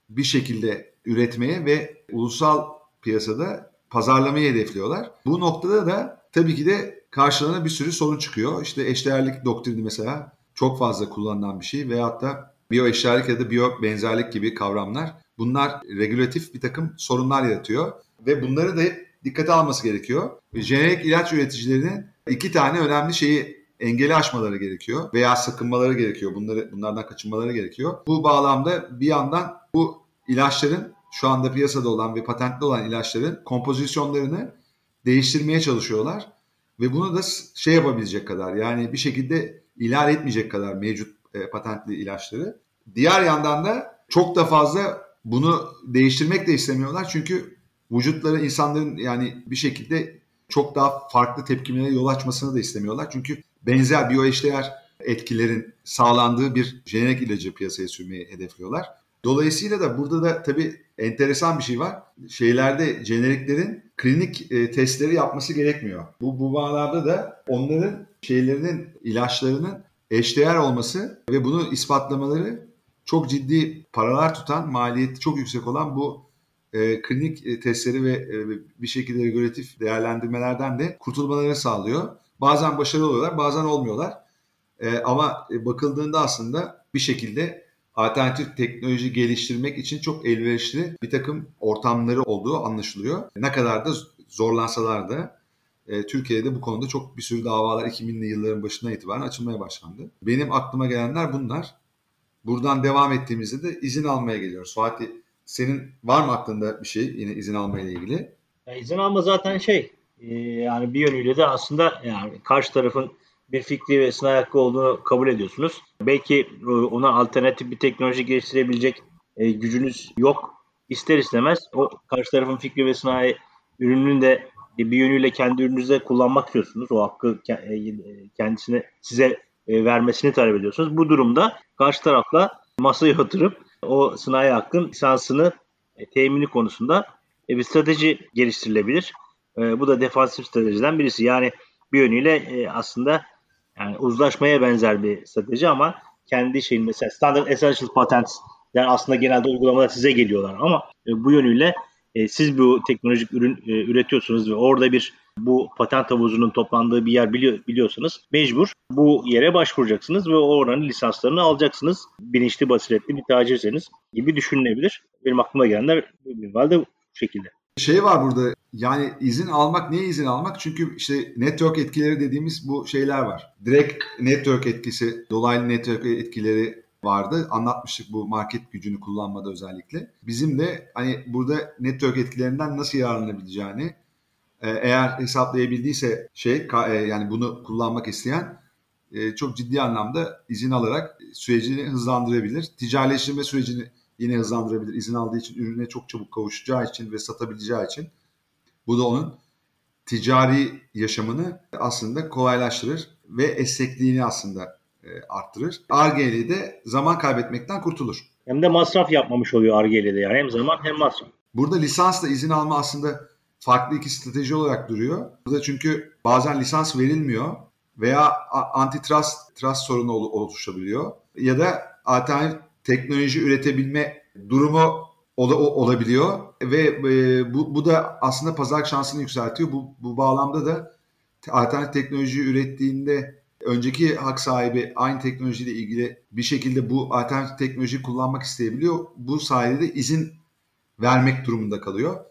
bir şekilde üretmeye ve ulusal piyasada pazarlamayı hedefliyorlar. Bu noktada da tabii ki de karşılarına bir sürü sorun çıkıyor. İşte eşdeğerlik doktrini mesela çok fazla kullanılan bir şey veyahut da biyo eşdeğerlik ya da biyo benzerlik gibi kavramlar. Bunlar regülatif bir takım sorunlar yaratıyor ve bunları da hep dikkate alması gerekiyor. Jenerik ilaç üreticilerinin iki tane önemli şeyi engeli aşmaları gerekiyor veya sakınmaları gerekiyor. Bunları bunlardan kaçınmaları gerekiyor. Bu bağlamda bir yandan bu ilaçların şu anda piyasada olan ve patentli olan ilaçların kompozisyonlarını değiştirmeye çalışıyorlar ve bunu da şey yapabilecek kadar yani bir şekilde ihlal etmeyecek kadar mevcut e, patentli ilaçları. Diğer yandan da çok da fazla bunu değiştirmek de istemiyorlar çünkü vücutları insanların yani bir şekilde çok daha farklı tepkimelere yol açmasını da istemiyorlar. Çünkü benzer biyoeşdeğer etkilerin sağlandığı bir jenerik ilacı piyasaya sürmeyi hedefliyorlar. Dolayısıyla da burada da tabii enteresan bir şey var. Şeylerde jeneriklerin klinik e, testleri yapması gerekmiyor. Bu, bu bağlarda da onların şeylerinin, ilaçlarının eşdeğer olması ve bunu ispatlamaları çok ciddi paralar tutan, maliyeti çok yüksek olan bu e, klinik testleri ve e, bir şekilde regülatif değerlendirmelerden de kurtulmalarını sağlıyor. Bazen başarılı oluyorlar, bazen olmuyorlar. E, ama bakıldığında aslında bir şekilde alternatif teknoloji geliştirmek için çok elverişli bir takım ortamları olduğu anlaşılıyor. Ne kadar da zorlansalar da e, Türkiye'de bu konuda çok bir sürü davalar 2000'li yılların başından itibaren açılmaya başlandı. Benim aklıma gelenler bunlar. Buradan devam ettiğimizde de izin almaya geliyoruz. Fatih senin var mı aklında bir şey yine izin almayla ilgili? Ya izin alma zaten şey e, yani bir yönüyle de aslında yani karşı tarafın bir fikri ve sınav hakkı olduğunu kabul ediyorsunuz. Belki e, ona alternatif bir teknoloji geliştirebilecek e, gücünüz yok. İster istemez o karşı tarafın fikri ve sanayi ürününün de bir yönüyle kendi ürününüzde kullanmak istiyorsunuz. O hakkı kendisine size e, vermesini talep ediyorsunuz. Bu durumda karşı tarafla masaya oturup o sınai hakkın lisansını e, temini konusunda e, bir strateji geliştirilebilir. E, bu da defansif stratejiden birisi. Yani bir yönüyle aslında yani uzlaşmaya benzer bir strateji ama kendi şeyin mesela standard essential patents yani aslında genelde uygulamada size geliyorlar ama bu yönüyle siz bu teknolojik ürün üretiyorsunuz ve orada bir bu patent havuzunun toplandığı bir yer biliyor, biliyorsanız mecbur bu yere başvuracaksınız ve oranın lisanslarını alacaksınız. Bilinçli basiretli bir tacirseniz gibi düşünülebilir. Benim aklıma gelenler bu şekilde. Şey var burada yani izin almak niye izin almak? Çünkü işte network etkileri dediğimiz bu şeyler var. Direkt network etkisi, dolaylı network etkileri vardı. Anlatmıştık bu market gücünü kullanmada özellikle. Bizim de hani burada network etkilerinden nasıl yararlanabileceğini eğer hesaplayabildiyse şey e, yani bunu kullanmak isteyen e, çok ciddi anlamda izin alarak sürecini hızlandırabilir. Ticaretleştirme sürecini yine hızlandırabilir. İzin aldığı için ürüne çok çabuk kavuşacağı için ve satabileceği için bu da onun ticari yaşamını aslında kolaylaştırır ve esnekliğini aslında e, arttırır. Arge'li de zaman kaybetmekten kurtulur. Hem de masraf yapmamış oluyor Arge'li de yani hem zaman hem masraf. Burada lisansla izin alma aslında farklı iki strateji olarak duruyor. Burada çünkü bazen lisans verilmiyor veya antitrust trust sorunu oluşabiliyor ya da alternatif teknoloji üretebilme durumu ol, olabiliyor ve e, bu, bu da aslında pazar şansını yükseltiyor. Bu, bu bağlamda da alternatif teknoloji ürettiğinde önceki hak sahibi aynı teknolojiyle ilgili bir şekilde bu alternatif teknolojiyi kullanmak isteyebiliyor. Bu sayede de izin vermek durumunda kalıyor.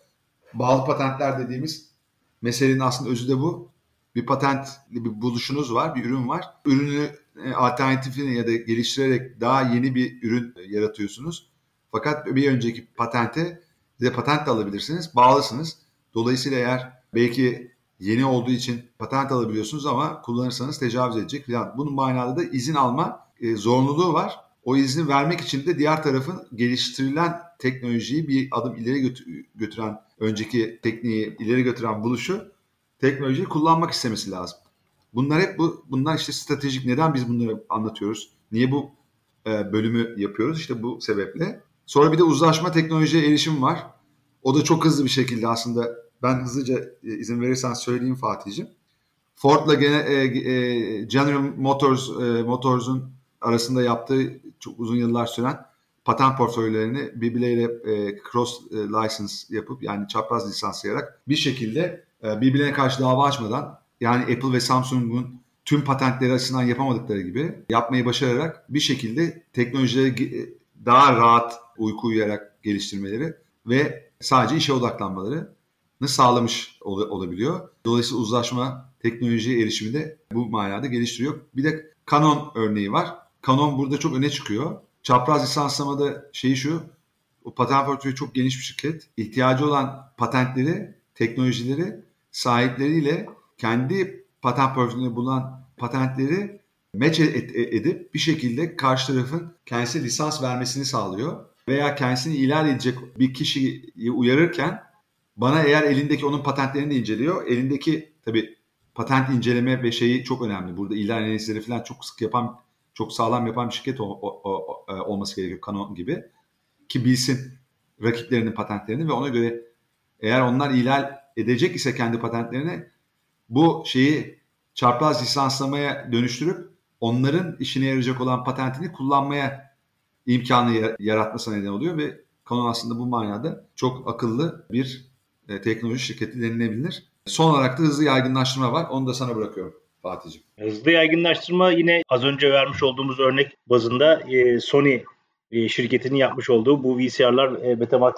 Bağlı patentler dediğimiz meselenin aslında özü de bu. Bir patentli bir buluşunuz var, bir ürün var. Ürünü e, alternatifini ya da geliştirerek daha yeni bir ürün yaratıyorsunuz. Fakat bir önceki patente de patent de alabilirsiniz. Bağlısınız. Dolayısıyla eğer belki yeni olduğu için patent alabiliyorsunuz ama kullanırsanız tecavüz edecek falan. Bunun manada da izin alma e, zorunluluğu var. O izni vermek için de diğer tarafın geliştirilen teknolojiyi bir adım ileri götüren, önceki tekniği ileri götüren buluşu teknolojiyi kullanmak istemesi lazım. Bunlar hep bu bunlar işte stratejik. Neden biz bunları anlatıyoruz? Niye bu e, bölümü yapıyoruz? İşte bu sebeple. Sonra bir de uzlaşma teknolojiye erişim var. O da çok hızlı bir şekilde aslında ben hızlıca e, izin verirsen söyleyeyim Fatih'ciğim. Ford'la gene, e, e, General Motors e, Motors'un arasında yaptığı çok uzun yıllar süren patent portföylerini birbirleriyle e, cross e, license yapıp yani çapraz lisanslayarak bir şekilde e, birbirlerine karşı dava açmadan yani Apple ve Samsung'un tüm patentleri açısından yapamadıkları gibi yapmayı başararak bir şekilde teknolojileri daha rahat uyku uyuyarak geliştirmeleri ve sadece işe odaklanmaları sağlamış ol, olabiliyor. Dolayısıyla uzlaşma teknolojiye erişimi de bu manada geliştiriyor. Bir de Canon örneği var. Canon burada çok öne çıkıyor. Çapraz lisanslamada şeyi şu, o patent portföyü çok geniş bir şirket. İhtiyacı olan patentleri, teknolojileri sahipleriyle kendi patent portföyünde bulunan patentleri match edip bir şekilde karşı tarafın kendisi lisans vermesini sağlıyor. Veya kendisini ilan edecek bir kişiyi uyarırken bana eğer elindeki onun patentlerini de inceliyor. Elindeki tabi patent inceleme ve şeyi çok önemli. Burada ilan analizleri falan çok sık yapan, çok sağlam yapan bir şirket e, olması gerekiyor. Canon gibi. Ki bilsin rakiplerinin patentlerini ve ona göre eğer onlar ihlal edecek ise kendi patentlerini bu şeyi çapraz lisanslamaya dönüştürüp onların işine yarayacak olan patentini kullanmaya imkanı yaratmasına neden oluyor ve Canon aslında bu manada çok akıllı bir e, teknoloji şirketi denilebilir. Son olarak da hızlı yaygınlaştırma var. Onu da sana bırakıyorum Fatih'ciğim. Hızlı yaygınlaştırma yine az önce vermiş olduğumuz örnek bazında e, Sony e, şirketinin yapmış olduğu bu VCR'lar e, Betamax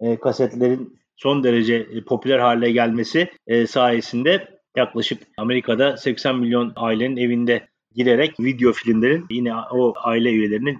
e, kasetlerin son derece e, popüler hale gelmesi e, sayesinde yaklaşık Amerika'da 80 milyon ailenin evinde girerek video filmlerin yine o aile üyelerinin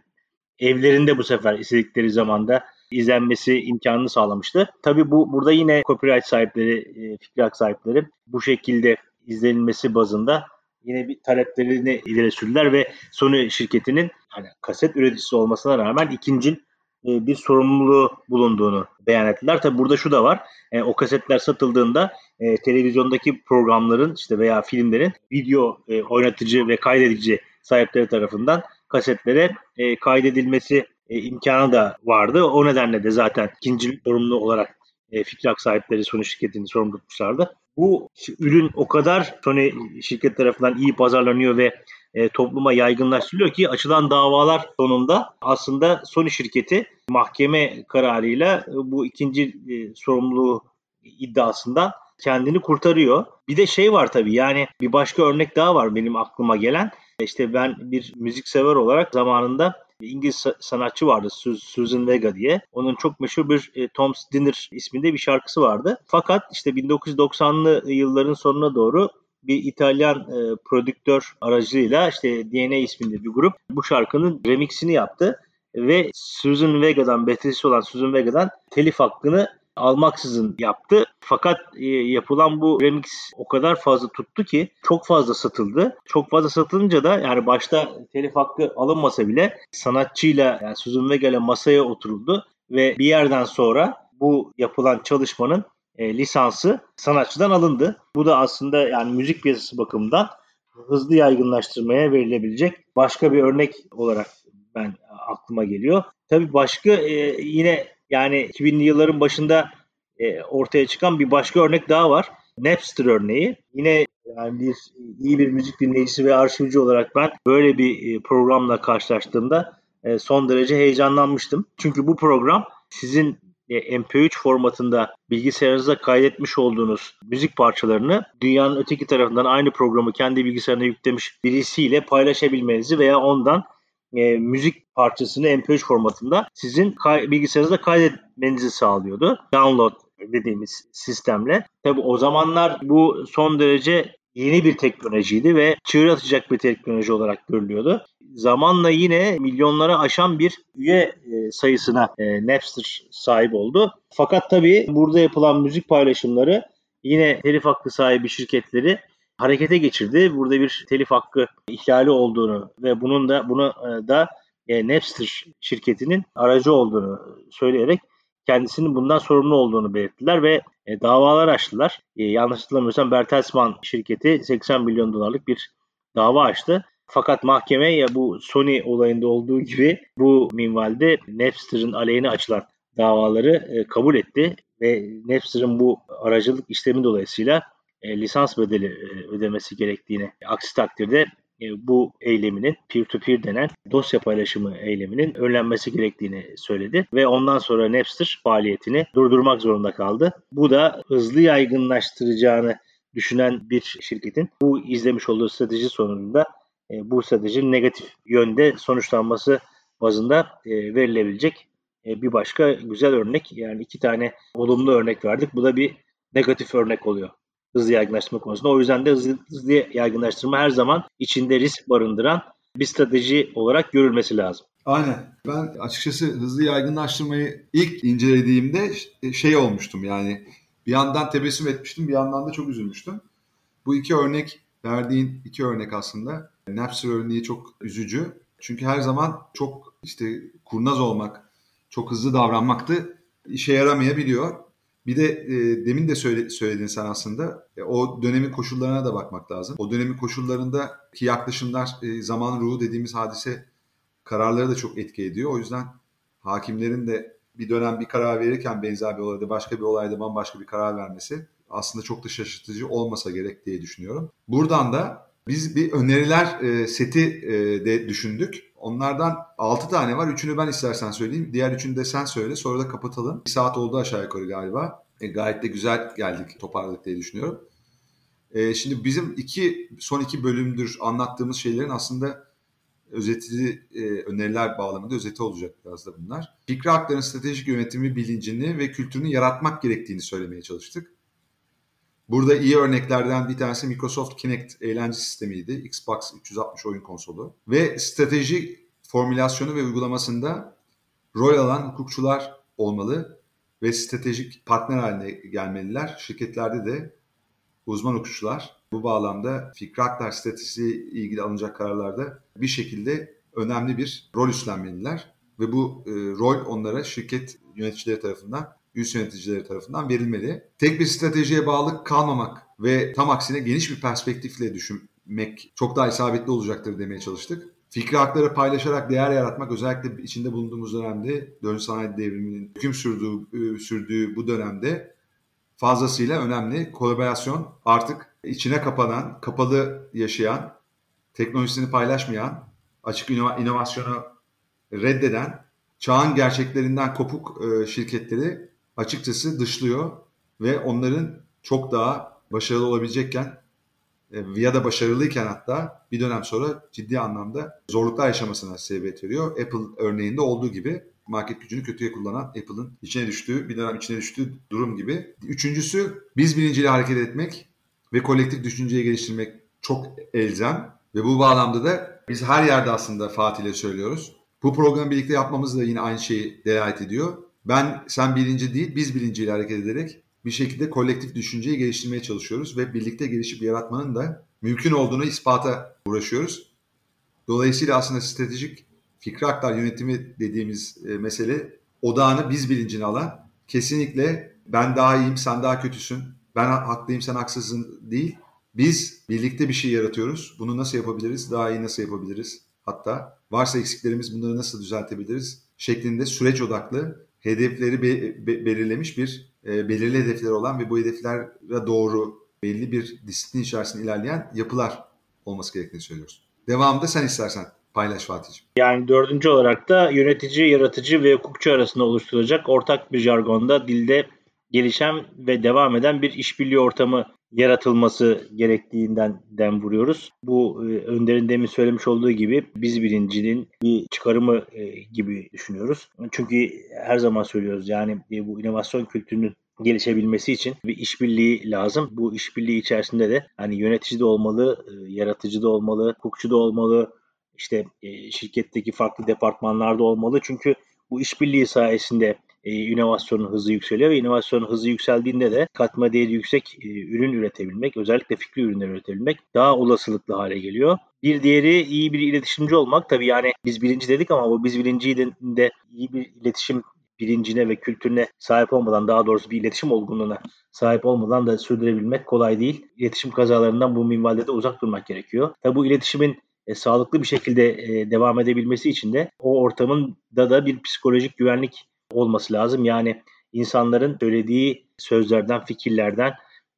evlerinde bu sefer istedikleri zamanda izlenmesi imkanını sağlamıştı. Tabi bu burada yine copyright sahipleri, e, fikri hak sahipleri bu şekilde izlenilmesi bazında yine bir taleplerini ileri sürdüler ve Sony şirketinin hani kaset üreticisi olmasına rağmen ikincil e, bir sorumluluğu bulunduğunu beyan ettiler. Tabi burada şu da var. E, o kasetler satıldığında e, televizyondaki programların işte veya filmlerin video e, oynatıcı ve kaydedici sahipleri tarafından kasetlere e, kaydedilmesi e, imkanı da vardı. O nedenle de zaten ikinci sorumlu olarak e, fikri hak sahipleri Sony şirketini sorumlu tutmuşlardı. Bu ürün o kadar Sony şirket tarafından iyi pazarlanıyor ve e, topluma yaygınlaştırılıyor ki açılan davalar sonunda aslında Sony şirketi mahkeme kararıyla e, bu ikinci e, sorumluluğu iddiasından kendini kurtarıyor. Bir de şey var tabii yani bir başka örnek daha var benim aklıma gelen. İşte ben bir müzik sever olarak zamanında İngiliz sanatçı vardı Susan Vega diye. Onun çok meşhur bir e, Tom's Dinner isminde bir şarkısı vardı. Fakat işte 1990'lı yılların sonuna doğru bir İtalyan e, prodüktör aracılığıyla işte DNA isminde bir grup bu şarkının remixini yaptı ve Susan Vega'dan, bestecisi olan Susan Vega'dan telif hakkını almaksızın yaptı. Fakat e, yapılan bu remix o kadar fazla tuttu ki çok fazla satıldı. Çok fazla satılınca da yani başta telif hakkı alınmasa bile sanatçıyla yani Susan Vega ile masaya oturuldu ve bir yerden sonra bu yapılan çalışmanın e, lisansı sanatçıdan alındı. Bu da aslında yani müzik piyasası bakımından hızlı yaygınlaştırmaya verilebilecek başka bir örnek olarak ben aklıma geliyor. Tabii başka e, yine yani 2000'li yılların başında e, ortaya çıkan bir başka örnek daha var. Napster örneği. Yine yani bir iyi bir müzik dinleyicisi ve arşivci olarak ben böyle bir e, programla karşılaştığımda e, son derece heyecanlanmıştım. Çünkü bu program sizin e, MP3 formatında bilgisayarınıza kaydetmiş olduğunuz müzik parçalarını dünyanın öteki tarafından aynı programı kendi bilgisayarına yüklemiş birisiyle paylaşabilmenizi veya ondan e, müzik parçasını MP3 formatında sizin kay- bilgisayarınızda kaydetmenizi sağlıyordu. Download dediğimiz sistemle. Tabi o zamanlar bu son derece yeni bir teknolojiydi ve çığır atacak bir teknoloji olarak görülüyordu. Zamanla yine milyonlara aşan bir üye e, sayısına e, Napster sahip oldu. Fakat tabii burada yapılan müzik paylaşımları yine telif hakkı sahibi şirketleri harekete geçirdi. Burada bir telif hakkı ihlali olduğunu ve bunun da bunu e, da e, Napster şirketinin aracı olduğunu söyleyerek kendisinin bundan sorumlu olduğunu belirttiler ve e, davalar açtılar. Yanlış hatırlamıyorsam Bertelsmann şirketi 80 milyon dolarlık bir dava açtı. Fakat mahkeme ya bu Sony olayında olduğu gibi bu minvalde Napster'ın aleyhine açılan davaları kabul etti ve Napster'ın bu aracılık işlemi dolayısıyla e, lisans bedeli e, ödemesi gerektiğini aksi takdirde e, bu eyleminin peer-to-peer denen dosya paylaşımı eyleminin önlenmesi gerektiğini söyledi ve ondan sonra Napster faaliyetini durdurmak zorunda kaldı. Bu da hızlı yaygınlaştıracağını düşünen bir şirketin bu izlemiş olduğu strateji sonunda e, bu stratejinin negatif yönde sonuçlanması bazında e, verilebilecek e, bir başka güzel örnek. Yani iki tane olumlu örnek verdik. Bu da bir negatif örnek oluyor hızlı yaygınlaştırma konusunda. O yüzden de hızlı, hızlı yaygınlaştırma her zaman içinde risk barındıran bir strateji olarak görülmesi lazım. Aynen. Ben açıkçası hızlı yaygınlaştırmayı ilk incelediğimde şey olmuştum yani bir yandan tebessüm etmiştim bir yandan da çok üzülmüştüm. Bu iki örnek verdiğin iki örnek aslında Napster örneği çok üzücü. Çünkü her zaman çok işte kurnaz olmak, çok hızlı davranmaktı işe yaramayabiliyor. Bir de e, demin de söyle, söyledin sen aslında e, o dönemin koşullarına da bakmak lazım. O dönemin koşullarındaki yaklaşımlar e, zaman ruhu dediğimiz hadise kararları da çok etki ediyor. O yüzden hakimlerin de bir dönem bir karar verirken benzer bir olayda başka bir olayda bambaşka bir karar vermesi aslında çok da şaşırtıcı olmasa gerek diye düşünüyorum. Buradan da biz bir öneriler e, seti e, de düşündük. Onlardan 6 tane var. Üçünü ben istersen söyleyeyim. Diğer üçünü de sen söyle. Sonra da kapatalım. Bir saat oldu aşağı yukarı galiba. E, gayet de güzel geldik, toparladık diye düşünüyorum. E, şimdi bizim iki son iki bölümdür anlattığımız şeylerin aslında özeti, e, öneriler bağlamında özeti olacak biraz da bunlar. Fikri hakların stratejik yönetimi bilincini ve kültürünü yaratmak gerektiğini söylemeye çalıştık. Burada iyi örneklerden bir tanesi Microsoft Kinect eğlence sistemiydi. Xbox 360 oyun konsolu. Ve strateji formülasyonu ve uygulamasında rol alan hukukçular olmalı ve stratejik partner haline gelmeliler. Şirketlerde de uzman hukukçular bu bağlamda fikri haklar stratejisi ilgili alınacak kararlarda bir şekilde önemli bir rol üstlenmeliler. Ve bu e, rol onlara şirket yöneticileri tarafından üst yöneticileri tarafından verilmeli. Tek bir stratejiye bağlı kalmamak ve tam aksine geniş bir perspektifle düşün, etmek çok daha isabetli olacaktır demeye çalıştık. Fikri hakları paylaşarak değer yaratmak özellikle içinde bulunduğumuz dönemde dönüş sanayi devriminin hüküm sürdüğü, sürdüğü bu dönemde fazlasıyla önemli. Kolaborasyon artık içine kapanan, kapalı yaşayan, teknolojisini paylaşmayan, açık inovasyonu reddeden, çağın gerçeklerinden kopuk e, şirketleri açıkçası dışlıyor ve onların çok daha başarılı olabilecekken e, ya da başarılıyken hatta bir dönem sonra ciddi anlamda zorluklar yaşamasına sebebiyet veriyor. Apple örneğinde olduğu gibi market gücünü kötüye kullanan Apple'ın içine düştüğü, bir dönem içine düştüğü durum gibi. Üçüncüsü biz bilinciyle hareket etmek ve kolektif düşünceyi geliştirmek çok elzem ve bu bağlamda da biz her yerde aslında Fatih ile söylüyoruz. Bu programı birlikte yapmamız da yine aynı şeyi delalet ediyor. Ben sen bilinci değil biz bilinciyle hareket ederek bir şekilde kolektif düşünceyi geliştirmeye çalışıyoruz ve birlikte gelişip yaratmanın da mümkün olduğunu ispata uğraşıyoruz. Dolayısıyla aslında stratejik fikri aktar yönetimi dediğimiz e, mesele odağını biz bilincine alan kesinlikle ben daha iyiyim sen daha kötüsün ben haklıyım sen haksızsın değil. Biz birlikte bir şey yaratıyoruz. Bunu nasıl yapabiliriz? Daha iyi nasıl yapabiliriz? Hatta varsa eksiklerimiz bunları nasıl düzeltebiliriz? Şeklinde süreç odaklı hedefleri be- be- belirlemiş bir e, belirli hedefleri olan ve bu hedeflere doğru belli bir disiplin içerisinde ilerleyen yapılar olması gerektiğini söylüyoruz. Devamında sen istersen paylaş Fatih'ciğim. Yani dördüncü olarak da yönetici, yaratıcı ve hukukçu arasında oluşturulacak ortak bir jargonda dilde gelişen ve devam eden bir işbirliği ortamı yaratılması gerektiğinden dem vuruyoruz. Bu e, Önder'in demin söylemiş olduğu gibi biz birincinin bir çıkarımı e, gibi düşünüyoruz. Çünkü her zaman söylüyoruz yani e, bu inovasyon kültürünün gelişebilmesi için bir işbirliği lazım. Bu işbirliği içerisinde de hani yönetici de olmalı, yaratıcı da olmalı, hukukçu da olmalı, işte şirketteki farklı departmanlarda olmalı. Çünkü bu işbirliği sayesinde e, inovasyonun hızı yükseliyor ve inovasyonun hızı yükseldiğinde de katma değeri yüksek e, ürün üretebilmek, özellikle fikri ürünler üretebilmek daha olasılıklı hale geliyor. Bir diğeri iyi bir iletişimci olmak. Tabii yani biz birinci dedik ama bu biz birinciyi de iyi bir iletişim bilincine ve kültürüne sahip olmadan daha doğrusu bir iletişim olgunluğuna sahip olmadan da sürdürebilmek kolay değil. İletişim kazalarından bu minvalde de uzak durmak gerekiyor. Tabi bu iletişimin e, sağlıklı bir şekilde e, devam edebilmesi için de o ortamın da da bir psikolojik güvenlik olması lazım. Yani insanların söylediği sözlerden, fikirlerden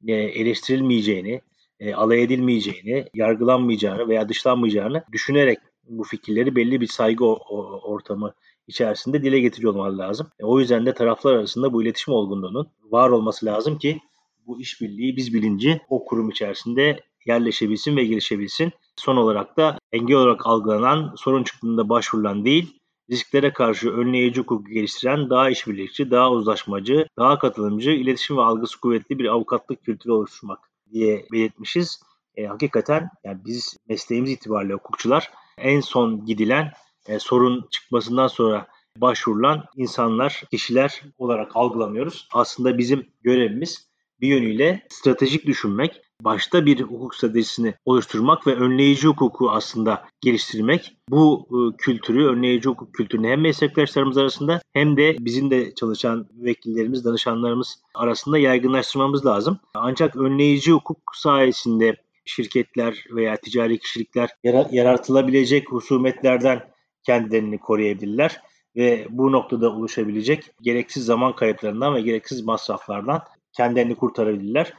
e, eleştirilmeyeceğini, e, alay edilmeyeceğini, yargılanmayacağını veya dışlanmayacağını düşünerek bu fikirleri belli bir saygı ortamı içerisinde dile getiriyor olmalı lazım. E, o yüzden de taraflar arasında bu iletişim olgunluğunun var olması lazım ki bu işbirliği, biz bilinci o kurum içerisinde yerleşebilsin ve gelişebilsin. Son olarak da engel olarak algılanan, sorun çıktığında başvurulan değil, risklere karşı önleyici hukuku geliştiren, daha işbirlikçi, daha uzlaşmacı, daha katılımcı, iletişim ve algısı kuvvetli bir avukatlık kültürü oluşturmak diye belirtmişiz. E, hakikaten yani biz mesleğimiz itibariyle hukukçular en son gidilen e, sorun çıkmasından sonra başvurulan insanlar, kişiler olarak algılamıyoruz. Aslında bizim görevimiz bir yönüyle stratejik düşünmek, başta bir hukuk stratejisini oluşturmak ve önleyici hukuku aslında geliştirmek. Bu e, kültürü, önleyici hukuk kültürünü hem meslektaşlarımız arasında hem de bizim de çalışan vekillerimiz, danışanlarımız arasında yaygınlaştırmamız lazım. Ancak önleyici hukuk sayesinde şirketler veya ticari kişilikler yaratılabilecek husumetlerden kendilerini koruyabilirler ve bu noktada oluşabilecek gereksiz zaman kayıplarından ve gereksiz masraflardan kendilerini kurtarabilirler.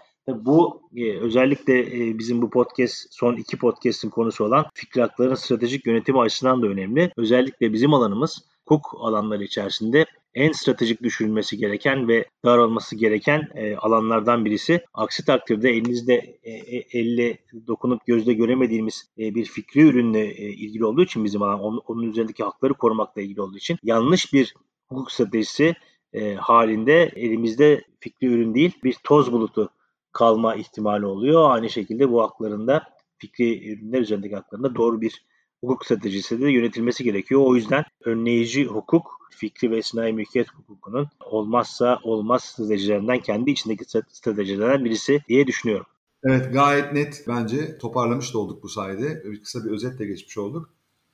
Bu e, özellikle e, bizim bu podcast son iki podcast'in konusu olan fikri hakların stratejik yönetimi açısından da önemli. Özellikle bizim alanımız hukuk alanları içerisinde en stratejik düşünülmesi gereken ve davranılması gereken e, alanlardan birisi. Aksi takdirde elinizde e, e, elle dokunup gözle göremediğimiz e, bir fikri ürünle e, ilgili olduğu için bizim alan onun, onun üzerindeki hakları korumakla ilgili olduğu için yanlış bir hukuk stratejisi e, halinde elimizde fikri ürün değil bir toz bulutu kalma ihtimali oluyor. Aynı şekilde bu haklarında fikri ürünler üzerindeki haklarında doğru bir hukuk stratejisi de yönetilmesi gerekiyor. O yüzden önleyici hukuk fikri ve sınai mülkiyet hukukunun olmazsa olmaz stratejilerinden kendi içindeki stratejilerden birisi diye düşünüyorum. Evet gayet net bence toparlamış da olduk bu sayede. Kısa bir özetle geçmiş olduk.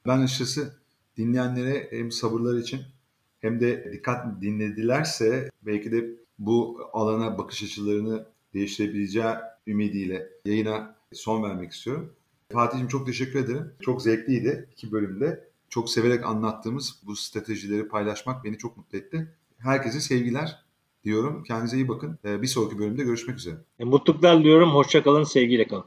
Ben açıkçası dinleyenlere hem sabırlar için hem de dikkat dinledilerse belki de bu alana bakış açılarını değiştirebileceği ümidiyle yayına son vermek istiyorum. Fatih'im çok teşekkür ederim. Çok zevkliydi iki bölümde. Çok severek anlattığımız bu stratejileri paylaşmak beni çok mutlu etti. Herkese sevgiler diyorum. Kendinize iyi bakın. Bir sonraki bölümde görüşmek üzere. E, mutluluklar diliyorum. Hoşça kalın, sevgiyle kalın.